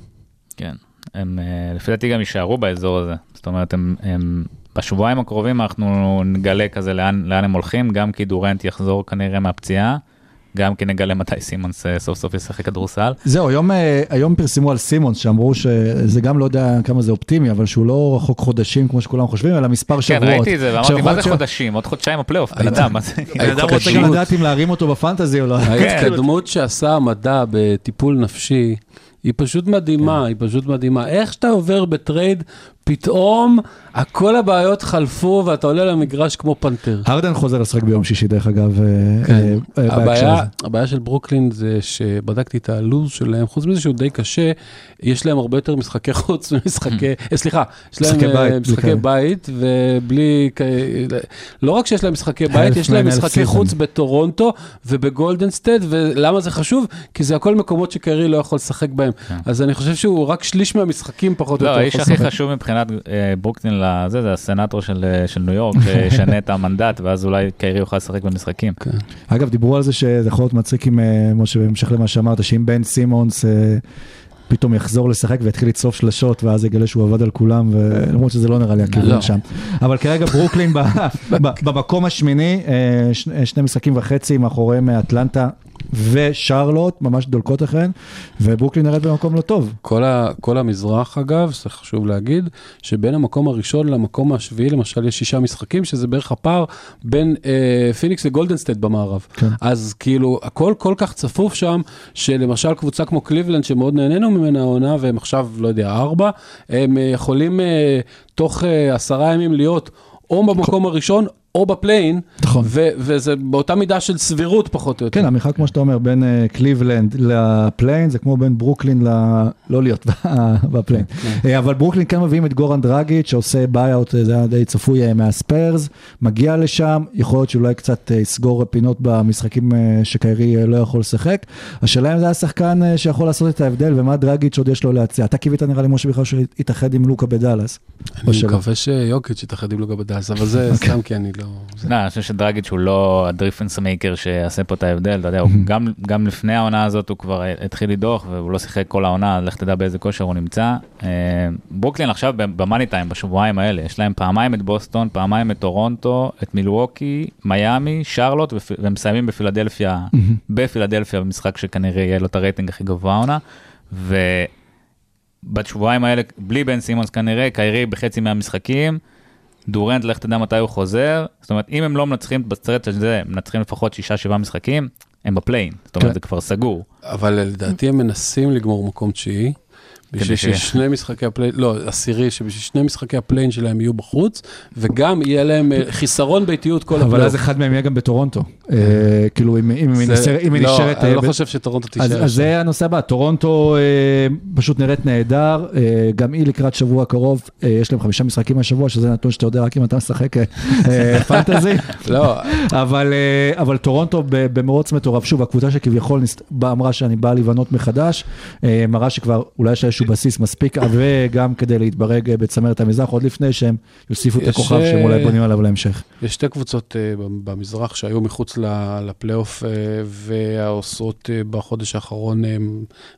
כן, הם אה, לפי דעתי גם יישארו באזור הזה. זאת אומרת, הם, הם בשבועיים הקרובים אנחנו נגלה כזה לאן, לאן הם הולכים, גם כי דורנט יחזור כנראה מהפציעה, גם כי נגלה מתי סימונס אה, סוף סוף ישחק כדורסל. זהו, היום, אה, היום פרסמו על סימונס, שאמרו שזה גם לא יודע כמה זה אופטימי, אבל שהוא לא רחוק חודשים כמו שכולם חושבים, אלא מספר כן, שבועות. ראיתי את זה ואמרתי, מה זה ש- חודשים? עוד חודשיים הפלייאוף, בן אדם, מה זה? בן אדם רוצה גם גם... לדעת אם להרים אותו ב fantasy או לא. ההתקדמות שעשה המדע בטיפול נפשי, היא פשוט מדהימה, היא פשוט מדהימה. איך שאתה עובר ב trade, פתאום כל הבעיות חלפו ואתה עולה למגרש כמו פנתר. הרדן חוזר לשחק ביום שישי, דרך אגב, אה, כן. אה, אה, הבעיה, של ברוקלין זה שבדקתי את הלו"ז שלהם, חוץ מזה שהוא די קשה, יש להם הרבה יותר משחקי חוץ ומשחקי, אה, סליחה, יש להם משחקי אה, בית, משחקי בלי בית, ובלי, לא רק שיש להם משחקי בית, יש להם משחקי. חוץ בטורונטו ובגולדנסטד, ולמה זה חשוב? כי זה הכל מקומות שקרי לא יכול לשחק בהם. אז אני חושב שהוא רק שליש מהמשחקים פחות או לא, יותר האיש יכול הכי. חשוב מבחינת ברוקלין לזה, זה הסנאטור של אה, של ניו יורק, שישנה את המנדט, ואז אולי קיירי יוכל לשחק במשחקים. אגב, דיברו על זה שזה יכול להיות מצחיק עם, אה, משה, בהמשך למה שאמרת, שאם בן סימונס אה, פתאום יחזור לשחק ויתחיל לצלוף שלשות, ואז יגלה שהוא עבד על כולם, ולמרות שזה לא נראה לי הכיוון לא. שם. אבל כרגע ברוקלין ב- ב- במקום השמיני, אה, ש- שני משחקים וחצי מאחוריהם אטלנטה ושרלוט, ממש דולקות אחריהן, וברוקלין נראית במקום לא טוב. כל, ה, כל המזרח אגב, זה חשוב להגיד, שבין המקום הראשון למקום השביעי למשל יש שישה משחקים, שזה בערך הפער בין אה, פיניקס לגולדנסטייט במערב. כן. אז כאילו הכל כל כך צפוף שם, שלמשל קבוצה כמו קליבלנד שמאוד נהנינו ממנה העונה, והם עכשיו, לא יודע, ארבע, הם אה, יכולים אה, תוך אה, עשרה ימים להיות או במקום הראשון או ב play-in, נכון. ו- וזה באותה מידה של סבירות פחות או יותר. כן, המרחק, כמו שאתה אומר, בין אה, קליבלנד ל play-in, זה כמו בין ברוקלין ל... לא להיות ב play-in. אה, אבל ברוקלין כן מביאים את גורן דרגיץ', שעושה buyout, זה היה די צפוי אה, מהספיירס, מגיע לשם, יכול להיות שאולי קצת אה, יסגור פינות במשחקים אה, שקיירי אה, לא יכול לשחק. השאלה אם זה היה שחקן אה, שיכול לעשות את ההבדל, ומה דרגיץ' עוד יש לו להציע. אתה קיווית נראה לי, משה, בכלל שהוא יתאחד עם לוקה בדאלאס. אני? מקווה שדרגיץ' יתאחד עם לוקה בדאלאס, אבל זה אוקיי. סתם כי אני לא... זה- לא, אני חושב שדרגיץ' הוא לא ה difference maker שיעשה פה את ההבדל, אתה יודע, גם, גם לפני העונה הזאת הוא כבר התחיל לדעוך והוא לא שיחק כל העונה, לך תדע באיזה כושר הוא נמצא. אה, ברוקלין עכשיו ב money time, בשבועיים האלה, יש להם פעמיים את בוסטון, פעמיים את טורונטו, את מילווקי, מיאמי, שרלוט, והם מסיימים בפילדלפיה, בפילדלפיה, במשחק שכנראה יהיה לו את הרייטינג הכי גבוה העונה. ובשבועיים האלה, בלי בן סימונס כנראה, קיירי בחצי מהמשחקים. דורנט, לך תדע מתי הוא חוזר. זאת אומרת, אם הם לא מנצחים בסרט של זה, מנצחים לפחות שישה, שבעה משחקים, הם ב play-in. זאת אומרת, כן. זה כבר סגור. אבל לדעתי הם מנסים לגמור מקום תשיעי. בשביל. ששני משחקי ה play-in, לא, עשירי, שבשביל שני משחקי ה play-in שלהם יהיו בחוץ, וגם יהיה להם אה, חיסרון ביתיות כל אבל הפלייאוף. אז אחד מהם יהיה גם בטורונטו. אה, כאילו, אם היא זה- נשארת... לא, אני לא חושב שטורונטו תישאר. אז. זה הנושא הבא, טורונטו פשוט נראית נהדר, גם היא לקראת שבוע קרוב, יש להם חמישה משחקים השבוע, שזה נתון שאתה יודע רק אם אתה משחק פנטזי, לא, אבל, אבל טורונטו במרוץ מטורף, שוב, הקבוצה שכביכול אמרה שאני באה לבנות מחדש, אה, מראה שכבר אולי יש איזשהו בסיס מספיק עבה גם כדי להתברג אה, בצמרת המזרח, עוד לפני שהם יוסיפו את הכוכב שהם אה, אולי בונים עליו להמשך. יש שתי קבוצות אה, במזרח שהיו מחוץ לפלייאוף אה, ועושות אה, בחודש האחרון אה,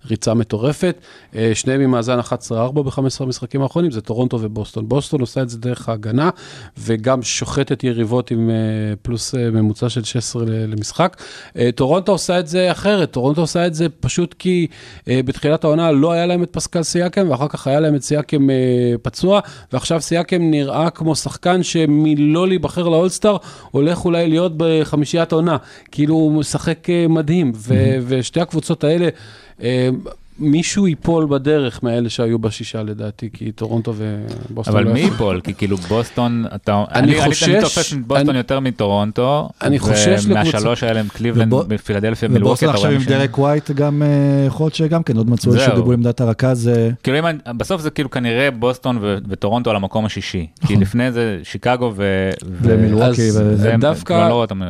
ריצה מטורפת. אה, שניהם עם מאזן 11-4 ב-15 המשחקים האחרונים, זה טורונטו ובוסטון. בוסטון עושה את זה דרך ההגנה, וגם שוחטת יריבות עם אה, פלוס אה, ממוצע של 16 ל- למשחק. אה, טורונטו עושה את זה אחרת, טורונטו עושה את זה פשוט כי אה, בתחילת העונה לא היה להם את פסקל סיאקם, ואחר כך היה להם את סיאקם אה, פצוע, ועכשיו סיאקם נראה כמו שחקן שמלא להיבחר לאולסטאר, הולך אולי להיות בחמישיית עונה. כאילו הוא משחק אה, מדהים, ו- ושתי הקבוצות האלה, אה, מישהו ייפול בדרך מאלה שהיו בשישה לדעתי, כי טורונטו ובוסטון אבל לא מי יכולים. ייפול? כי כאילו בוסטון, אתה... אני אני חושש- אני תופס את בוסטון אני- יותר מטורונטו. אני חושש ומהשלוש האלה הם קליבלנד, בפילדלפיה, מילווקי, ובוסטון עכשיו עם שהם- דרק ווייט גם אה, יכול להיות שגם כן עוד מצאו איזשהו. דיבור עם דעת הרכז. אה, כאילו אם, בסוף זה כאילו כנראה בוסטון ו- וטורונטו על המקום השישי. כי לפי זה שיקגו ו... ו- ומילווקי אז- וזה. זה דווקא- כבר לא רואה אותם אה,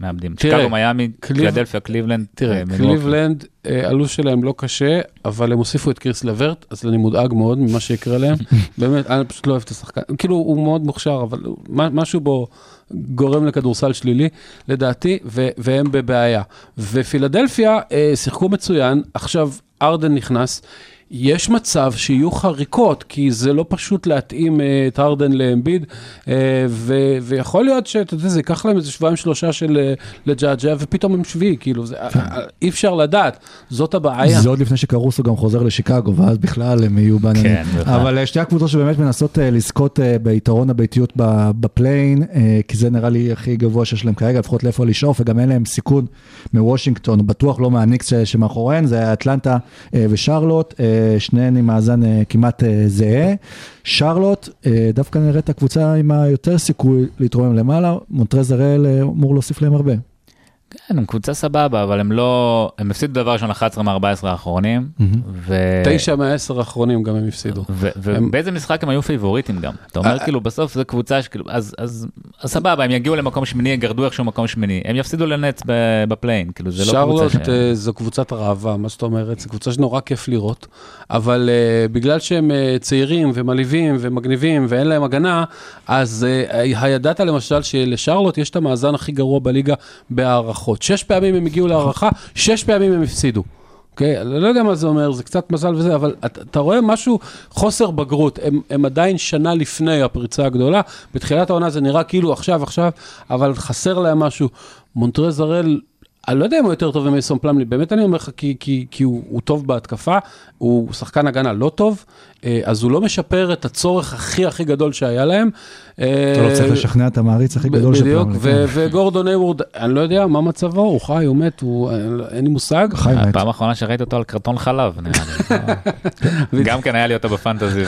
מאבדים. שיקגו, מיאמי, פילדלפיה, קליבלנד, תראה, אה. קליבלנד, הלו"ז שלהם לא קשה, אבל הם הוסיפו את קאריס לברט, אז אני מודאג מאוד ממה שיקרה להם. באמת, אני פשוט לא אוהב את השחקן. כאילו, הוא מאוד מוכשר, אבל משהו בו גורם לכדורסל שלילי, לדעתי, ו- והם בבעיה. ופילדלפיה אה, שיחקו מצוין, עכשיו הארדן נכנס. יש מצב שיהיו חריקות, כי זה לא פשוט להתאים אה, את הארדן לאמביד, אה, ו- ויכול להיות שאתה יודע, זה ייקח להם איזה שבועיים שלושה של אה, לג'עג'ע, ופתאום הם שביעי, כאילו, זה, אה, אי אפשר לדעת, זאת הבעיה. זה עוד לפני שקרוסו גם חוזר לשיקגו, ואז בכלל הם יהיו בעניינים. כן, בכלל. אבל אה, שתי הקבוצות שבאמת מנסות לזכות ביתרון הביתיות בפליין, כי זה נראה לי הכי גבוה שיש להם כרגע, לפחות לאיפה לשאוף, וגם אין להם סיכון מוושינגטון, בטוח לא מהניקס שמאחוריהן, זה אטלנטה ושרלוט. שניהן עם מאזן אה, כמעט אה, זהה. שרלוט, אה, דווקא נראית הקבוצה עם היותר סיכוי להתרומם למעלה, מונטרז הראל אמור להוסיף להם הרבה. כן, הם קבוצה סבבה, אבל הם לא, הם הפסידו דבר ראשון 11 מ-14 האחרונים, ו... תשע מהעשר האחרונים גם הם הפסידו. ובאיזה משחק הם היו פייבוריטים גם. אתה אומר אה, כאילו בסוף זה קבוצה שכאילו, אז, אז, אז סבבה, הם יגיעו למקום שמיני, יגרדו איכשהו מקום שמיני, הם יפסידו לנטס ב- ב play-in, כאילו זה לא קבוצה שרלוט ש... אה, זו קבוצת ראווה, מה זאת אומרת? זו קבוצה שנורא כיף לראות, אבל אה, בגלל שהם צעירים ומלהיבים ומגניבים ואין להם הגנה, אז הידעת למשל שלשרלוט יש את המאזן הכי גרוע בליגה בהערכות. שש פעמים הם הגיעו להערכה, שש פעמים הם הפסידו. אוקיי? אני לא יודע מה זה אומר, זה קצת מזל וזה, אבל אתה, אתה רואה משהו, חוסר בגרות, הם, הם עדיין שנה לפני הפריצה הגדולה, בתחילת העונה זה נראה כאילו עכשיו, עכשיו, אבל חסר להם משהו. מונטרז הראל, אני לא יודע אם הוא יותר טוב ממייסון פלמלי, באמת אני אומר לך, כי, כי, כי הוא, הוא טוב בהתקפה, הוא שחקן הגנה לא טוב, אז הוא לא משפר את הצורך הכי הכי גדול שהיה להם. אתה לא צריך לשכנע את המעריץ הכי גדול של בדיוק, כן. וגורדון היוורד, אני לא יודע מה מצבו, הוא חי, הוא מת, הוא, אין לי מושג. חי מת. הפעם האחרונה שראיתי אותו על קרטון חלב, נראה לי. גם כן היה לי אותו בפנטזי,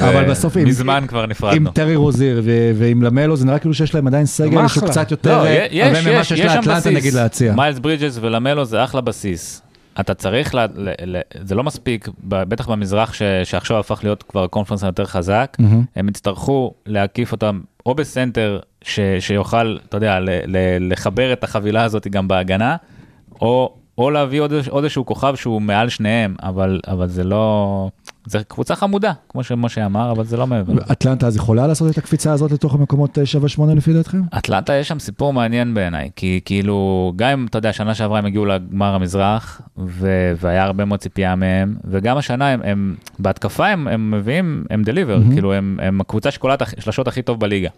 עם- מזמן כבר עם נפרדנו. טרי רוזיר ו- ועם למלו זה נראה כאילו שיש להם עדיין סגל. שהוא קצת יותר לא, אה, יש, הרבה ממה יש, שיש יש שם לאטלנטה נגיד בסיס. להציע. מיילס ברידג'ס ולמלו זה אחלה בסיס. אתה צריך, ל, ל, ל, זה לא מספיק, בטח במזרח ש, שעכשיו הפך להיות כבר הקונפרנס היותר חזק, מהמם. הם יצטרכו להקיף אותם או בסנטר ש, שיוכל, אתה יודע, ל, ל, לחבר את החבילה הזאת גם בהגנה, או, או להביא עוד, עוד איזשהו כוכב שהוא מעל שניהם, אבל, אבל זה לא, זה קבוצה חמודה, כמו שמשה אמר, אבל זה לא מעבר. אטלנטה אז יכולה לעשות את הקפיצה הזאת לתוך המקומות אה, 7-8 לפי דעתכם? אטלנטה יש שם סיפור מעניין בעיניי, כי כאילו, גם אם, אתה יודע, שנה שעברה הם הגיעו לגמר המזרח, ו- והיה הרבה מאוד ציפייה מהם, וגם השנה הם, הם בהתקפה הם, הם מביאים, הם דליבר, מהמם. כאילו הם, הם הקבוצה שקולעת הכ- שלשות הכי טוב בליגה.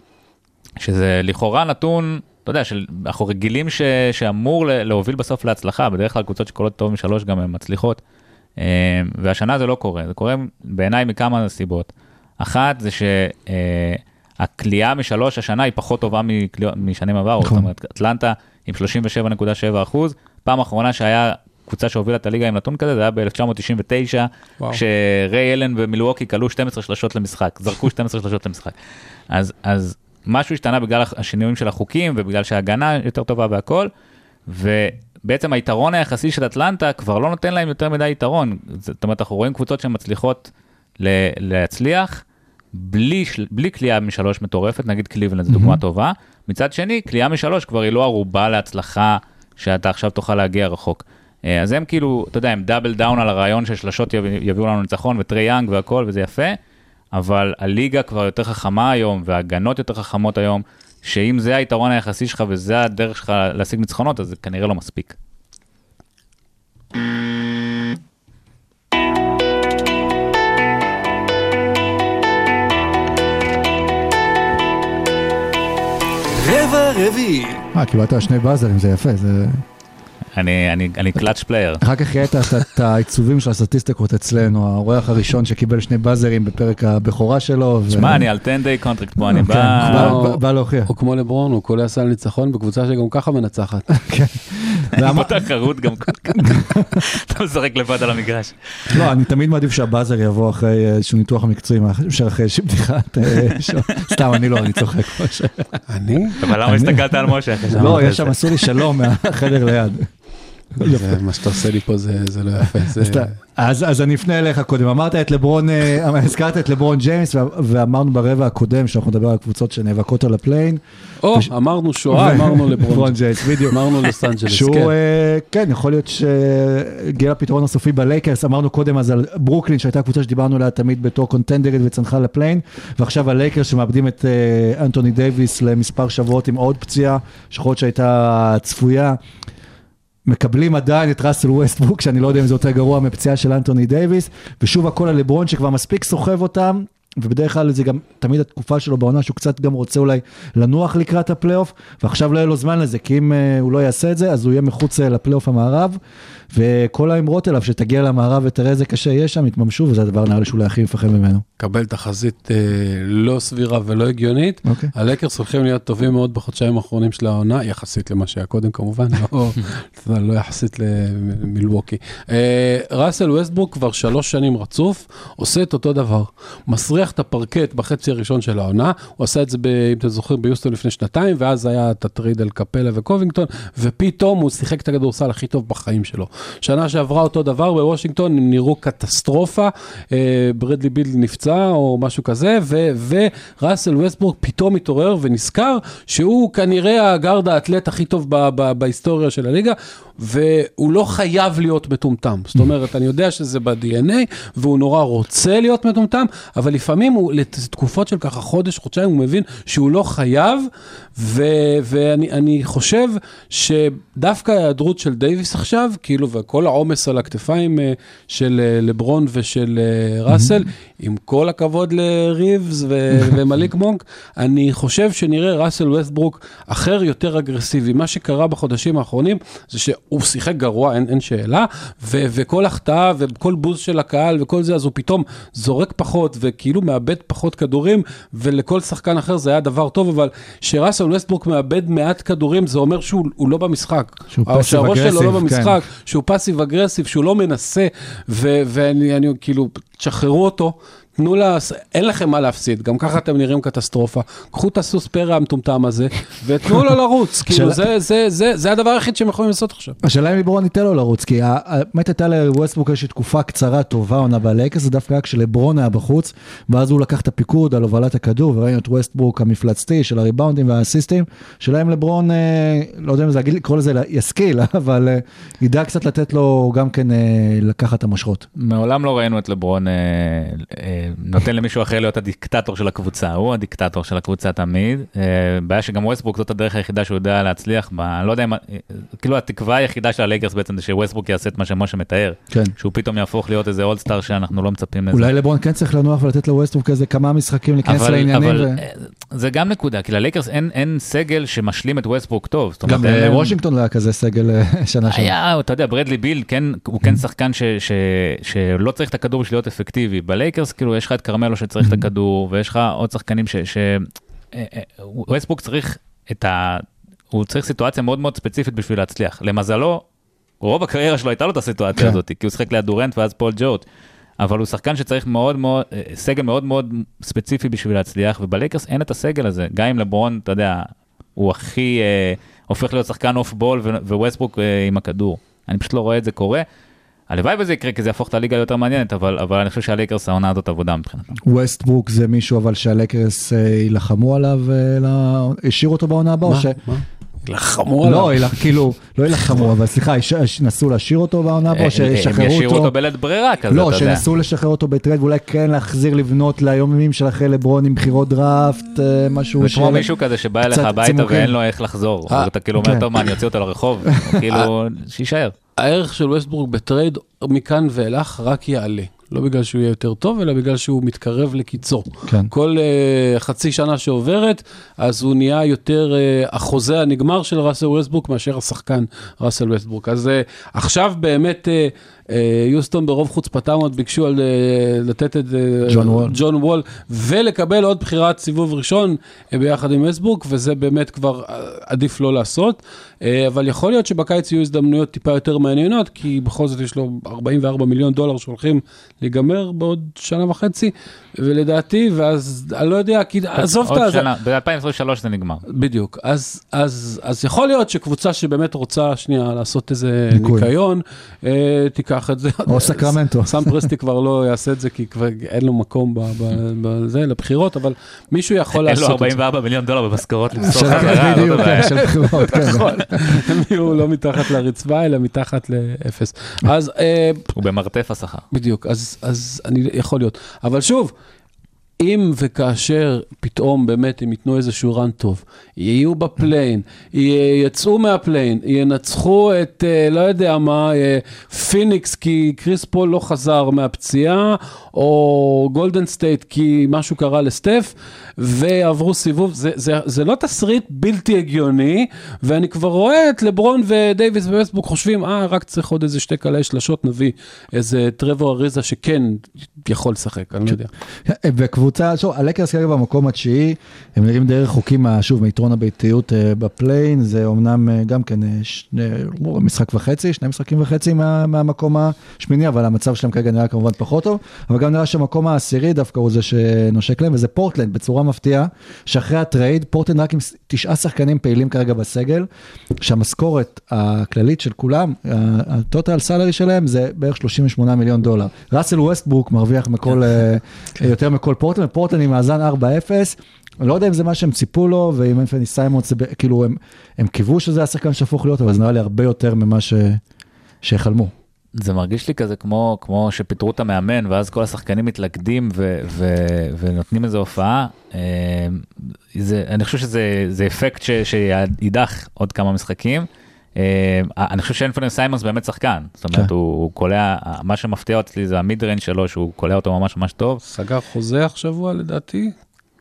שזה לכאורה נתון, אתה יודע, של, אנחנו רגילים ש, שאמור להוביל בסוף להצלחה, בדרך כלל קבוצות שקולות טוב משלוש גם הן מצליחות, אה, והשנה זה לא קורה, זה קורה בעיניי מכמה סיבות. אחת זה שהכלייה משלוש השנה היא פחות טובה משנים עברו, נכון. זאת אומרת, אטלנטה עם 37.7 אחוז, פעם אחרונה שהיה קבוצה שהובילה את הליגה עם נתון כזה, זה היה ב-1999, וואו. כשריי אלן ומילווקי כלו 12 שלשות למשחק, זרקו 12 שלשות למשחק. אז, אז משהו השתנה בגלל השינויים של החוקים ובגלל שההגנה יותר טובה והכל, ובעצם היתרון היחסי של אטלנטה כבר לא נותן להם יותר מדי יתרון. זאת אומרת, אנחנו רואים קבוצות שמצליחות להצליח בלי, של- בלי קליעה משלוש מטורפת, נגיד קליבלנד זו דוגמה טובה. מצד שני, קליעה משלוש כבר היא לא ערובה להצלחה שאתה עכשיו תוכל להגיע רחוק. אה, אז הם כאילו, אתה יודע, הם double down על הרעיון ששלשות יב- יביאו לנו ניצחון וטרי יאנג והכל וזה יפה, אבל הליגה כבר יותר חכמה היום וההגנות יותר חכמות היום, שאם זה היתרון היחסי שלך וזה הדרך שלך להשיג ניצחונות, אז זה כנראה לא מספיק. רבע רביעי. אה, קיבלת שני באזרים, זה יפה, זה... אני, אני, אני clutch player. אחר כך יהיה את העיצובים של הסטטיסטיקות אצלנו, האורח הראשון שקיבל שני באזרים בפרק הבכורה שלו. ו- שמע, אני על 10 day contract פה, אני כן, בא... בא-. בא- בא להוכיח. הוא כמו לברון, הוא קולע סל ניצחון בקבוצה שגם ככה מנצחת. ואמר- בתחרות גם כל כך. אתה משחק לבד על המגרש. לא, אני תמיד מעדיף שה buzzer יבוא אחרי איזשהו ניתוח מקצועי, מאשר אחרי איזושהי בדיחת... אה, סתם, אני לא, אני צוחק. אני? אבל למה הסתכלת על משה לא, יש שם? עשו לי שלום מהחדר ליד. מה שאתה עושה לי פה זה זה לא יפה. אז אני אפנה אליך קודם, אמרת את לברון, אה, הזכרת את לברון ג'יימס, ואמרנו ברבע הקודם, שאנחנו נדבר על קבוצות שנאבקות על הפליי-אין. או, אמרנו שואה, אמרנו לברון. ג'יימס, בדיוק. אמרנו לוס אנג'לס, כן. שהוא, אה, כן, יכול להיות שהגיע לפתרון הסופי בלייקרס, אמרנו קודם אז על ברוקלין, שהייתה קבוצה שדיברנו עליה תמיד בתור קונטנדרית וצנחה לפליי-אין, ועכשיו הלייקרס שמאבדים את אה, אנטוני דייוויס למספר שבועות עם עוד פציעה, שיכול להיות שהייתה צפויה. מקבלים עדיין את ראסל ווסטברוק, שאני לא יודע אם זה יותר גרוע מפציעה של אנטוני דייוויס, ושוב הכל על לברון שכבר מספיק סוחב אותם, ובדרך כלל זה גם תמיד התקופה שלו בעונה שהוא קצת גם רוצה אולי לנוח לקראת הפלייאוף, ועכשיו לא יהיה לו זמן לזה, כי אם אה, הוא לא יעשה את זה, אז הוא יהיה מחוץ אה, לפלייאוף המערב, וכל האמרות אליו שתגיע למערב ותראה איזה קשה יהיה שם, יתממשו, וזה הדבר נראה לי שאולי הכי מפחד ממנו. קבל תחזית אה, לא סבירה ולא הגיונית. אוקיי. הלקרס הולכים להיות טובים מאוד בחודשיים האחרונים של העונה, יחסית למה שהיה קודם כמובן, לא, יודע, לא יחסית למילווקי. אה, ראסל ווסטברוק כבר שלוש שנים רצוף, עושה את אותו דבר. מסריח את הפרקט בחצי הראשון של העונה, הוא עשה את זה, ב, אם אתם זוכרים, ביוסטון לפני שנתיים, ואז היה את הטריד על קפלה וקובינגטון, ופתאום הוא שיחק את הכדורסל הכי טוב בחיים שלו. שנה שעברה אותו דבר בוושינגטון, הם נראו קטסטרופה, אה, ברדלי ביל נפצע או משהו כזה, וראסל ווסטברוק פתאום התעורר ונזכר שהוא כנראה הגארד האתלט הכי טוב בהיסטוריה של הליגה, והוא לא חייב להיות מטומטם. זאת אומרת, אני יודע שזה ב-DNA, והוא נורא רוצה להיות מטומטם, אבל לפעמים הוא, לתקופות של ככה חודש, חודשיים, הוא מבין שהוא לא חייב, ו- ואני אני חושב שדווקא ההיעדרות של דייוויס עכשיו, כאילו, וכל העומס על הכתפיים אה, של אה, לברון ושל אה, ראסל, עם כל הכבוד לריבס ו- ומליק מונק, אני חושב שנראה ראסל ווסטברוק אחר, יותר אגרסיבי. מה שקרה בחודשים האחרונים זה שהוא שיחק גרוע, אין, אין שאלה, ו- וכל החטאה וכל בוז של הקהל וכל זה, אז הוא פתאום זורק פחות וכאילו מאבד פחות כדורים, ולכל שחקן אחר זה היה דבר טוב, אבל שראסל ווסטברוק מאבד מעט כדורים, זה אומר שהוא הוא לא במשחק. שהוא או passive שהראש שלו לא aggressive, במשחק, שהוא passive aggressive, שהוא לא מנסה, ואני אני, כאילו, תשחררו אותו. תנו לה, אין לכם מה להפסיד, גם ככה אתם נראים קטסטרופה. קחו את הסוס פרא המטומטם הזה, ותנו לו לרוץ, כאילו זה, זה, זה, זה הדבר היחיד שהם יכולים לעשות עכשיו. השאלה אם לברון ייתן לו לרוץ, כי באמת הייתה לווסטברוק איזושהי תקופה קצרה טובה עונה בלייקרס, זה דווקא היה כשלברון היה בחוץ, ואז הוא לקח את הפיקוד על הובלת הכדור, וראינו את ווסטברוק המפלצתי של הריבאונדים והאסיסטים, שאלה אם לברון, אה, לא יודע אם זה להגיד, לקרוא לזה ישכיל, אבל אה, ידע קצת לתת לו גם כן אה, לקחת את המושכות. מעולם לא ראינו את לברון נותן למישהו אחר להיות הדיקטטור של הקבוצה, הוא הדיקטטור של הקבוצה תמיד. אה, בעיה שגם ווסטברוק זאת הדרך היחידה שהוא יודע להצליח בה, לא יודע אם, אה, כאילו התקווה היחידה של הלייקרס בעצם זה שווסטברוק יעשה את מה שמשה מתאר, כן. שהוא פתאום יהפוך להיות איזה אולסטאר שאנחנו לא מצפים לזה. אולי לברון כן צריך לנוח ולתת לווסטברוק איזה כמה משחקים להיכנס לעניינים. אבל ו- אה, זה גם נקודה, כי ללייקרס אין, אין סגל שמשלים את ווסטברוק טוב. גם לוושינגטון לא היה כזה סגל שנה שעברה. היה, אתה יודע, ברדלי ביל, כן, הוא כן שחקן ש, ש, שלא צריך את הכדור בשביל להיות אפקטיבי. בלייקרס, כאילו, יש לך את כרמלו שצריך את הכדור, ויש לך עוד שחקנים ש... ש... אה, אה, ווסטברוק צריך את ה... הוא צריך סיטואציה מאוד מאוד ספציפית בשביל להצליח. למזלו, רוב הקריירה שלו הייתה לו את הסיטואציה כן. הזאת, כי הוא שיחק ליד דורנט ואז פול ג'ורג'. אבל הוא שחקן שצריך מאוד מאוד, אה, סגל מאוד מאוד ספציפי בשביל להצליח, ובלייקרס אין את הסגל הזה. גם אם לברון, אתה יודע, הוא הכי, אה, הופך להיות שחקן off ball וווסטברוק אה, עם הכדור. אני פשוט לא רואה את זה קורה. הלוואי וזה יקרה, כי זה יהפוך את הליגה יותר מעניינת, אבל, אבל אני חושב שהלייקרס העונה הזאת אבודה מבחינתם. ווסטברוק זה מישהו אבל שהלייקרס אה, יילחמו עליו, אה, השאירו אותו בעונה הבאה, או ש... מה? לחמו עליו. לא, כאילו, לא יילחמו, אבל סליחה, יש- ינסו להשאיר אותו בעונה או הם שישחררו ישאירו אותו. אותו בלית ברירה כזה, לא, אתה יודע. שינסו לשחרר אותו בטרייד, ואולי כן להחזיר לבנות ליומים של אחרי לברון עם בחירות דראפט, אה, משהו זה כמו מישהו כזה שבא אליך הביתה צימוקים. ואין לו איך לחזור. אה, אתה כאילו אומר, כן. טוב, מה, אני אוציא אותו לרחוב? כאילו, שיישאר. הערך של ווסטברוק בטרייד מכאן ואילך רק יעלה. לא בגלל שהוא יהיה יותר טוב, אלא בגלל שהוא מתקרב לקיצו. כן. כל uh, חצי שנה שעוברת, אז הוא נהיה יותר אה, החוזה הנגמר של ראסל ווסטברוק מאשר השחקן ראסל ווסטברוק. אז אה, עכשיו באמת אה, אה, יוסטון ברוב חוצפתם עוד ביקשו על, אה, לתת את אה, ג'ון וול. ג'ון וול ולקבל עוד בחירת סיבוב ראשון ביחד עם ווסטברוק, וזה באמת כבר עדיף לא לעשות. אבל יכול להיות שבקיץ יהיו הזדמנויות טיפה יותר מעניינות, כי בכל זאת יש לו 44 מיליון דולר שהולכים להיגמר בעוד שנה וחצי, ולדעתי, ואז אני לא יודע, כי עזוב את עוד זה. שנה, ב-2023 זה נגמר. בדיוק, אז, אז, אז יכול להיות שקבוצה שבאמת רוצה שנייה לעשות איזה ניקוי. ניקיון, אה, תיקח את זה. או סקרמנטו. סם פרסטי כבר לא יעשה את זה, כי כבר אין לו מקום ב- ב- בזה, לבחירות, אבל מישהו יכול אין לו לעשות את זה. 44 מיליון דולר במשכורות למסור זאת בדיוק. כן, של בחירות, כן. נכון, הם יהיו לא מתחת לרצפה, אלא מתחת לאפס. אז אה, הוא במרתף השכר. בדיוק, אז, אז אני יכול להיות. אבל שוב, אם וכאשר פתאום באמת הם ייתנו איזשהו run טוב, יהיו בפליי-אין, יצאו מהפליי-אין, ינצחו את, אה, לא יודע מה, אה, פיניקס כי קריס פול לא חזר מהפציעה, או גולדן סטייט כי משהו קרה לסטף, ועברו סיבוב, זה, זה, זה לא תסריט בלתי הגיוני, ואני כבר רואה את לברון ודייוויס וווסטברוק חושבים, אה, רק צריך עוד איזה שתי קלעי שלשות, נביא איזה טרוור אריזה שכן יכול לשחק, אני לא יודע. וקבוצה, שוב, הלייקרס כרגע במקום התשיעי, הם נראים די רחוקים, שוב, מיתרון הביתיות אה, בפליי-אין, זה אומנם אה, גם כן אה, שני, משחק וחצי, שני משחקים וחצי מה, מהמקום השמיני, אבל המצב שלהם כרגע נראה כמובן פחות טוב, אבל גם נראה שהמקום העשירי דווקא הוא זה שנושק להם, וזה פורטלנד, בצורה מפתיעה, שאחרי הטרייד, פורטלנד רק עם תשעה שחקנים פעילים כרגע בסגל, שהמשכורת הכללית של כולם, ה total salary שלהם זה בערך 38 מיליון דולר. ראסל ווסטברוק מרוויח מכל, אה, יותר מכל פורטלנד, ופורטלנד עם מאזן 4-0. אני לא יודע אם זה מה שהם ציפו לו, ואם אנפני סיימונס, כאילו הם, הם קיוו שזה השחקן שיהפוך להיות, אבל זה נראה לי הרבה יותר ממה ש... שחלמו. זה מרגיש לי כזה כמו, כמו שפיטרו את המאמן ואז כל השחקנים מתלכדים ו, ו, ונותנים איזו הופעה. אה, זה, אני חושב שזה זה אפקט ש, שידעך עוד כמה משחקים. אה, אני חושב שאנפרני סיימונס באמת שחקן, זאת אומרת כן. הוא, קולע, מה שמפתיע אותי זה ה mid range שלו שהוא קולע אותו ממש ממש טוב, סגר חוזה השבוע לדעתי?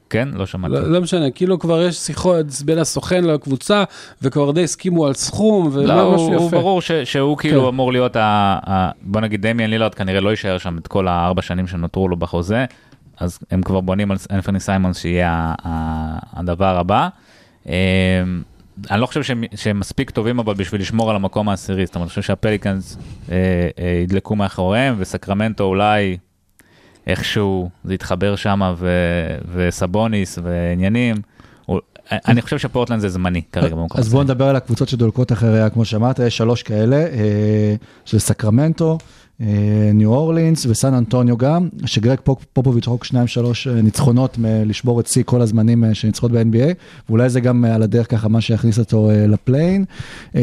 כן? לא שמעתי. לא, לא משנה, כאילו כבר יש שיחות בין הסוכן לקבוצה, וכבר די הסכימו על סכום, לא, ומה הוא, משהו הוא יפה. ברור ש, שהוא כאילו כן. אמור להיות, ה, ה, בוא נגיד דמיאן לילארד כנראה לא יישאר שם את כל הארבע שנים שנותרו לו בחוזה, אז הם כבר בונים על אנפרני סיימונס שיהיה ה, ה, הדבר הבא. אני לא חושב שהם, שהם מספיק טובים אבל בשביל לשמור על המקום העשירי, זאת אומרת, אני חושב שהפליקאנס אה, אה, ידלקו מאחוריהם וסקרמנטו אולי איכשהו זה יתחבר שם וסבוניס ועניינים. אני חושב שפורטלנד זה זמני כרגע במקום אז הזה. בואו נדבר על הקבוצות שדולקות אחריה, כמו שאמרת, יש שלוש כאלה, אה, של סקרמנטו, ניו אורלינס וסן אנטוניו גם, שגרג פופ- פופוביץ' רק שניים שלוש אה, ניצחונות מלשבור את שיא כל הזמנים אה, של ניצחונות ב-NBA, ואולי זה גם אה, על הדרך ככה מה שיכניס אותו אה, ל play-in. אה,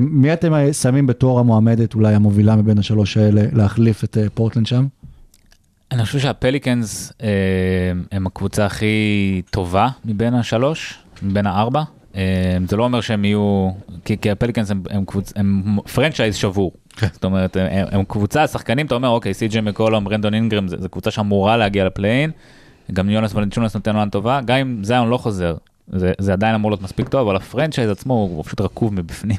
מי אתם אה, שמים בתור המועמדת, אולי המובילה מבין השלוש האלה, להחליף את אה, פורטלנד שם? אני חושב שהפליקנס אה, הם הקבוצה הכי טובה מבין השלוש, מבין הארבע. אה, זה לא אומר שהם יהיו, כי, כי הפליקנס הם, הם, קבוצ, הם franchise שבור. זאת אומרת, הם, הם קבוצה, שחקנים, אתה אומר, אוקיי, סי.ג'י מקולום, ברנדון אינגרם, זו קבוצה שאמורה להגיע ל play-in. גם יונאס ולנצ'יונאס נותן עונה טובה, גם אם זיון לא חוזר. זה, זה עדיין אמור להיות מספיק טוב, אבל ה franchise עצמו הוא פשוט רקוב מבפנים.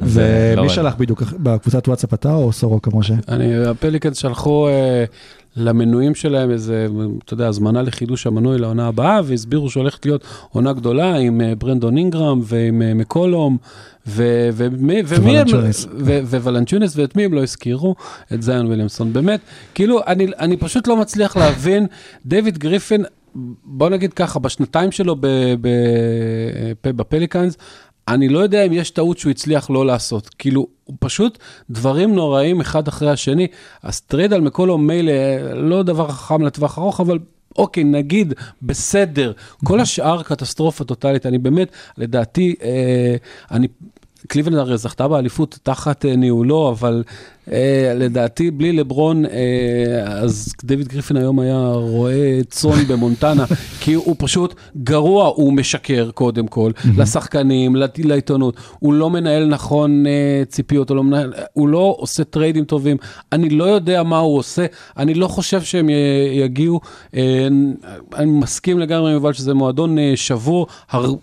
אז, אה, לא ומי רואה. שלח בדיוק בקבוצת וואטסאפ אתה או סורוקה משה? אני, הפליקנס שלחו אה, למנויים שלהם איזה, אתה יודע, הזמנה לחידוש המנוי לעונה הבאה, והסבירו שהולכת להיות עונה גדולה עם אה, ברנדון אינגרם ועם אה, מקולום, ו- ומי ומי הם, וולנצ'יונאס, ואת מי הם לא הזכירו? את זיון ויליאמסון. באמת, כאילו, אני, אני פשוט לא מצליח להבין, דיוויד גריפין, בוא נגיד ככה, בשנתיים שלו ב- ב- בפליקנס, אני לא יודע אם יש טעות שהוא הצליח לא לעשות. כאילו, הוא פשוט דברים נוראים אחד אחרי השני. אז טרייד על מקולום מילא, לא דבר חכם לטווח ארוך, אבל אוקיי, נגיד, בסדר. כל השאר קטסטרופה טוטאלית. אני באמת, לדעתי, אה, אני... קליבלנד הרי זכתה באליפות תחת אה, ניהולו, אבל אה, לדעתי בלי לברון, אה, אז דיוויד גריפין היום היה רואה צאן במונטנה, כי הוא פשוט גרוע, הוא משקר קודם כל, לשחקנים, לעיתונות, הוא לא מנהל נכון אה, ציפיות, הוא לא, מנהל, הוא לא עושה טריידים טובים, אני לא יודע מה הוא עושה, אני לא חושב שהם י- יגיעו, אה, אני מסכים לגמרי עם יובל שזה מועדון אה, שבור. הר...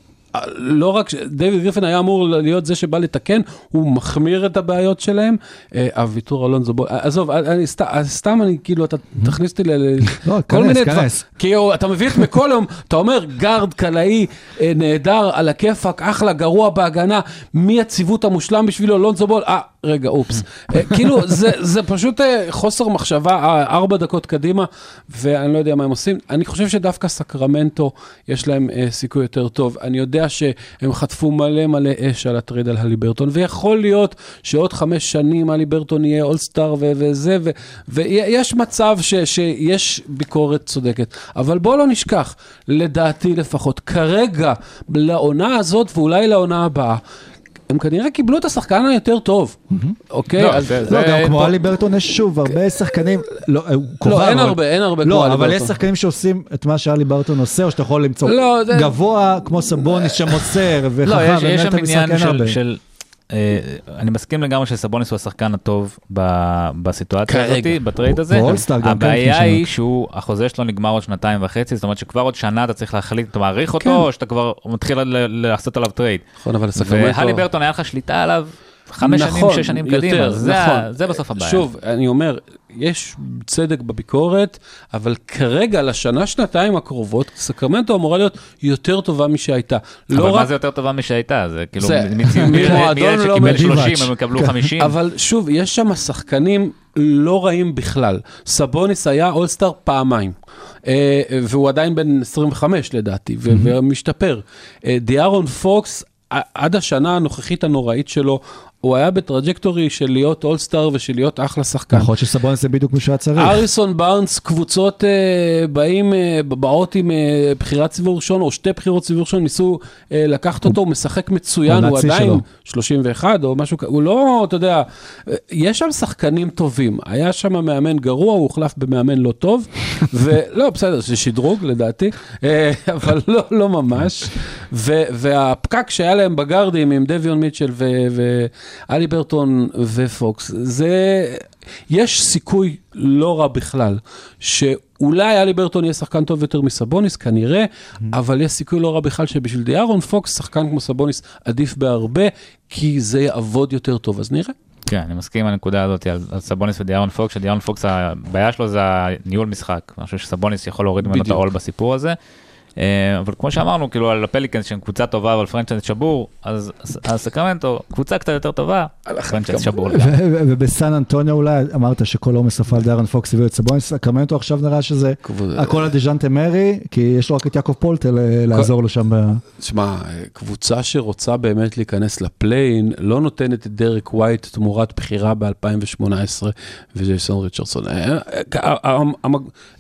לא רק, דיוויד גריפין היה אמור להיות זה שבא לתקן, הוא מחמיר את הבעיות שלהם. אה, הוויתור על לונזו, בוא, עזוב, אני סתם, סתם אני כאילו, אתה תכניס אותי ל... ל- לא, כל כנס, מיני דבר- כנס. כי הוא- אתה מביא את מקולום, אתה אומר גארד קלעי אה, נהדר על הכיפאק, אחלה, גרוע בהגנה, מי הציוות המושלם בשבילו, לונזו בול, אה, רגע, אופס. אה, כאילו, זה, זה פשוט אה, חוסר מחשבה, אה, ארבע דקות קדימה, ואני לא יודע מה הם עושים. אני חושב שדווקא סקרמנטו, יש להם אה, סיכוי יותר טוב. אני יודע שהם חטפו מלא מלא אש על הטרייד על הליברטון, ויכול להיות שעוד חמש שנים הליברטון יהיה אולסטאר וזה, ויש מצב ש- שיש ביקורת צודקת. אבל בואו לא נשכח, לדעתי לפחות, כרגע, לעונה הזאת ואולי לעונה הבאה, הם כנראה קיבלו את השחקן היותר טוב, אוקיי? לא, אז- לא, גם כמו אלי ברטון יש שוב הרבה שחקנים, לא, הוא קובע, אין הרבה, אין הרבה כמו לא, אלי אבל יש ברטון. שחקנים שעושים את מה שאלי ברטון עושה, או שאתה יכול למצוא לא, גבוה כמו סבוניס שמוסר לא, וחכם יש, יש שם עניין של, אה, אני מסכים לגמרי שסבוניס הוא השחקן הטוב ב, בסיטואציה. הזאת, בטרייד הזה. הבעיה היא שהוא, החוזה שלו נגמר עוד שנתיים וחצי, זאת אומרת שכבר עוד שנה אתה צריך להחליט, אתה מעריך אותו, כן. או שאתה כבר מתחיל ל- לעשות עליו טרייד. נכון, אבל סקרמנטו... והליברטון היה לך שליטה עליו חמש שנים, נכון, שש שנים יותר, קדימה, זה, נכון. זה בסוף הבעיה. שוב, אני אומר, יש צדק בביקורת, אבל כרגע, לשנה, שנתיים הקרובות, סקרמנטו אמורה להיות יותר טובה משהייתה. אבל לא מה רק... זה יותר טובה משהייתה? זה כאילו, זה- מילד לא שקיבל מדיבאץ'. 30, הם יקבלו 50. אבל שוב, יש שם שחקנים לא רעים בכלל. סבוניס היה אולסטאר פעמיים, אה, והוא עדיין בן 25 לדעתי, ומשתפר. אה, דיארון פוקס, עד השנה הנוכחית הנוראית שלו, הוא היה ב trajectory של להיות אולסטאר ושל להיות אחלה שחקן. יכול להיות שסבוניס זה בדיוק מי שהיה צריך. האריסון בארנס, קבוצות אה, באים, אה, באות עם אה, בחירת סיבוב ראשון, או שתי בחירות סיבוב ראשון, ניסו אה, לקחת אותו, הוא משחק מצוין, הוא שיא עדיין שלו. 31 או משהו כזה, הוא לא, אתה יודע, אה, יש שם שחקנים טובים. היה שם מאמן גרוע, הוא הוחלף במאמן לא טוב, ולא, בסדר, זה שדרוג לדעתי, אה, אבל לא, לא ממש. ו, והפקק שהיה להם בגארדים עם דביון מיטשל ו- ואלי ברטון ופוקס, זה, יש סיכוי לא רע בכלל, שאולי אלי ברטון יהיה שחקן טוב יותר מסבוניס, כנראה, אבל יש סיכוי לא רע בכלל שבשביל דיארון פוקס, שחקן כמו סבוניס עדיף בהרבה, כי זה יעבוד יותר טוב, אז נראה. כן, אני מסכים עם הנקודה הזאת על, על סבוניס ודיארון פוקס, שדיארון פוקס הבעיה שלו זה הניהול משחק. אני חושב שסבוניס יכול להוריד ממנו את. העול בסיפור הזה. אה, אבל כמו שאמרנו, כאילו על הפליקנס שהם קבוצה טובה אבל franchise שבור, אז אז סקרמנטו קבוצה קצת יותר טובה, franchise שבור. לגמרי. ובסן אנטוניו אולי אמרת שכל עומס נפל דיארון פוקס הביאו את סבוניס, סקרמנטו עכשיו נראה שזה הכל על דז'ונטה מארי, כי יש לו רק את יעקב פולטל אה, לעזור לו שם. שמע, קבוצה שרוצה באמת להיכנס ל play-in, לא נותנת את דרק ווייט תמורת בחירה ב-2018 וג'ייסון ריצ'רדסון.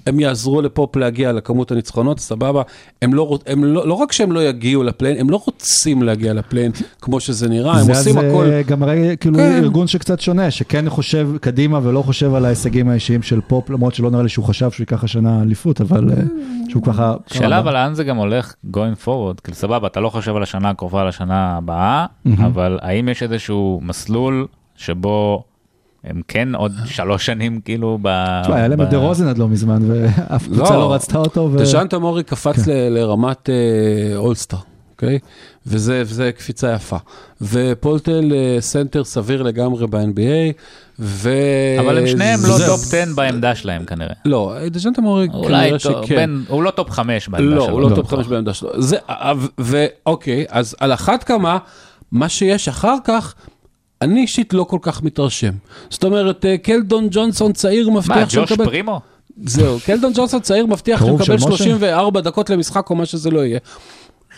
הם- יעזרו לפופ להגיע לכמות הניצחונות, סבבה. הם לא, הם לא, לא רק שהם לא יגיעו ל play-in, הם לא רוצים להגיע ל play-in כמו שזה נראה, הם זה עושים אז, אה, הכל. גם הרי כאילו כן. ארגון שקצת שונה, שכן חושב קדימה ולא חושב על ההישגים האישיים של פופ, למרות שלא נראה לי שהוא חשב שהוא ייקח השנה אליפות, אבל אה, שהוא ככה... שאלה אבל לאן זה גם הולך going forward, כאילו סבבה, אתה לא חושב על השנה הקרובה, על השנה הבאה, אבל האם יש איזשהו מסלול שבו הם כן עוד שלוש שנים כאילו ב... תשמע, היה להם את דה רוזן עד לא מזמן, ואף קבוצה לא רצתה אותו. דשאנטה מורי קפץ כן. ל- לרמת אה, אולסטאר, אוקיי? וזה, קפיצה יפה. ופולטל אה, סנטר סביר לגמרי ב-NBA, ו... אבל הם שניהם לא. טופ 10 בעמדה שלהם כנראה. לא, דז'אנטה מורי כנראה שכן. הוא לא טופ 5 בעמדה לא, שלו. הוא לא טופ חמש בעמדה שלו. זה, ו- ואוקיי, אז על אחת כמה, מה שיש אחר כך, אני אישית לא כל כך מתרשם. זאת אומרת, אה, קלדון ג'ונסון צעיר מה, מבטיח שהוא ג'וש מקבל... פרימו? זהו, קלדון ג'ונסון צעיר מבטיח שהוא קרוב של מקבל משה? 34 דקות למשחק או מה שזה לא יהיה.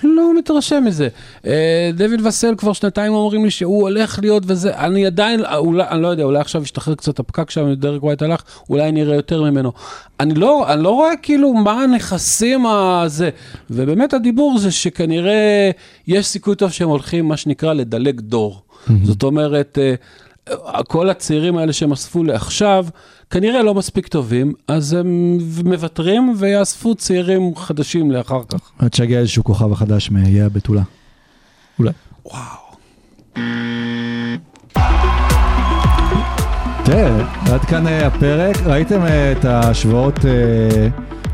לא מתרשם מזה. אה, דויד וסל כבר שנתיים אומרים לי שהוא הולך להיות וזה, אני עדיין, אולי, אני לא יודע, אולי עכשיו ישתחרר קצת הפקק שם, דרק ווייט הלך, אולי נראה יותר ממנו. אני לא, אני לא רואה כאילו מה הנכסים הזה, ובאמת הדיבור זה שכנראה יש סיכוי טוב שהם הולכים, מה שנקרא, לדלג דור. זאת אומרת, אה, כל הצעירים האלה שהם אספו לעכשיו, כנראה לא מספיק טובים, אז הם מוותרים ויאספו צעירים חדשים לאחר כך. עד שיגיע איזשהו כוכב החדש מאיי הבתולה. אולי. וואו. תראה, עד כאן אה, הפרק. ראיתם אה, את ההשוואות אה,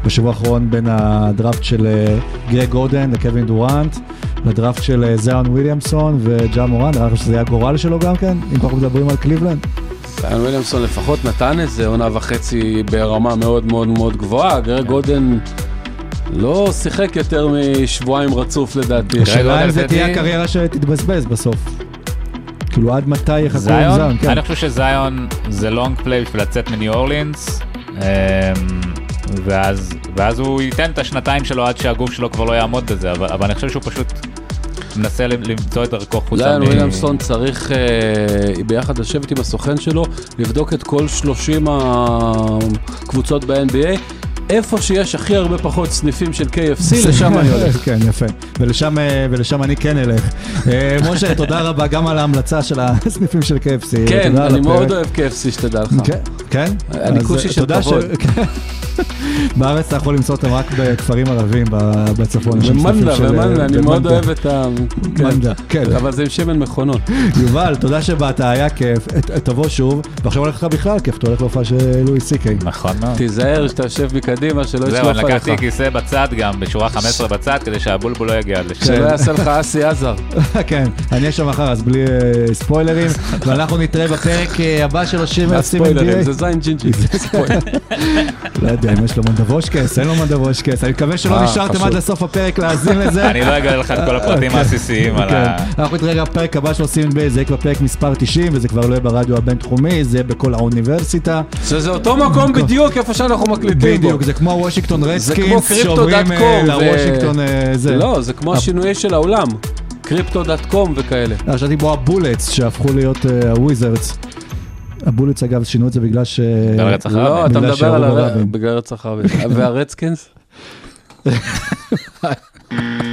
בשבוע האחרון בין הדראפט של אה, גרג גורדן לקווין דורנט, לדראפט של אה, זיון וויליאמסון וג'ה מורן, נראה לך שזה היה גורל שלו גם כן, אם אנחנו מדברים על קליבלנד. סיון וויליאמסון לפחות נתן איזה עונה וחצי ברמה מאוד מאוד מאוד גבוהה, גרג גודן לא שיחק יותר משבועיים רצוף לדעתי. השאלה אם זה תהיה הקריירה שתתבזבז בסוף. כאילו עד מתי יחכו עם זיון? זיון? כן. אני חושב שזיון זה לונג פליי בשביל לצאת מניו אורלינס, אמ, ואז ואז הוא ייתן את השנתיים שלו עד שהגוף שלו כבר לא יעמוד בזה, אבל אבל אני חושב שהוא פשוט מנסה למצוא את דרכו חוצה. מ- וויליאמסון צריך אה, ביחד לשבת עם הסוכן שלו, לבדוק את כל 30 הקבוצות ב-NBA. איפה שיש הכי הרבה פחות סניפים של KFC, לשם אני הולך. כן, יפה. ולשם, אה, ולשם אני כן אלך. אה, משה, תודה רבה גם על ההמלצה של הסניפים של KFC. כן, אני מאוד. אוהב KFC, שתדע לך. כן, כן. אני כושי אה, של תודה כבוד. כן. בארץ אתה יכול למצוא אותם רק בכפרים ערבים ב- בצפון. במנדה, אה, במנדה, אני מאוד במנדה. אוהב את ה... כן. מנדה, כן. אבל זה עם שמן מכונות. יובל, תודה שבאת, היה כיף. תבוא שוב, ועכשיו הולך לך בכלל כיף, אתה הולך להופעה של לואי סי קיי. נכון מאוד. תיזהר שאתה יושב מקדימה, שלא זהו, ישלוף עליך. לקחתי כיסא בצד גם, בשורה 15 בצד, כדי שהבולבול לא יגיע לשם. שלא יעשה לך אסי עזר. כן, אני אהיה שם מחר, אז בלי אה, ספוילרים, ואנחנו נתראה בפרק אה, הבא של השיר מהסים הספוילרים, NBA. זה זין ג'ינג'י. ספוילר. לא יודע אם יש לו מנדבושקס, אין לו מנדבושקס, אני מקווה שלא אה, נשארתם. עד לסוף הפרק להאזין לזה. אני לא אגלה לך את כל הפרטים כן. העסיסיים על כן. ה... אנחנו נתראה בפרק הבא של עושים NBA, זה יהיה כבר פרק מספר 90, וזה כבר לא יהיה ברדיו הבינתחומי, זה יהיה בכל האוניברסיטה. שזה אותו מקום בדיוק איפה שאנחנו מקליטים בו. בדיוק, זה כמו וושינגטון זה רדסקינס, שעוברים אה, לוושינגטון אה, זה. לא, זה כמו השינוי של האולם. קריפטו.קום וכאלה. חשבתי בו הבולטס שהפכו להיות הוויזרדס. הבולטס אגב שינו את זה בגלל ש... בגלל רצח לא, רבין. אתה בגלל מדבר על שירו הר... ברבין. בגלל רצח רבין. והרדסקינס?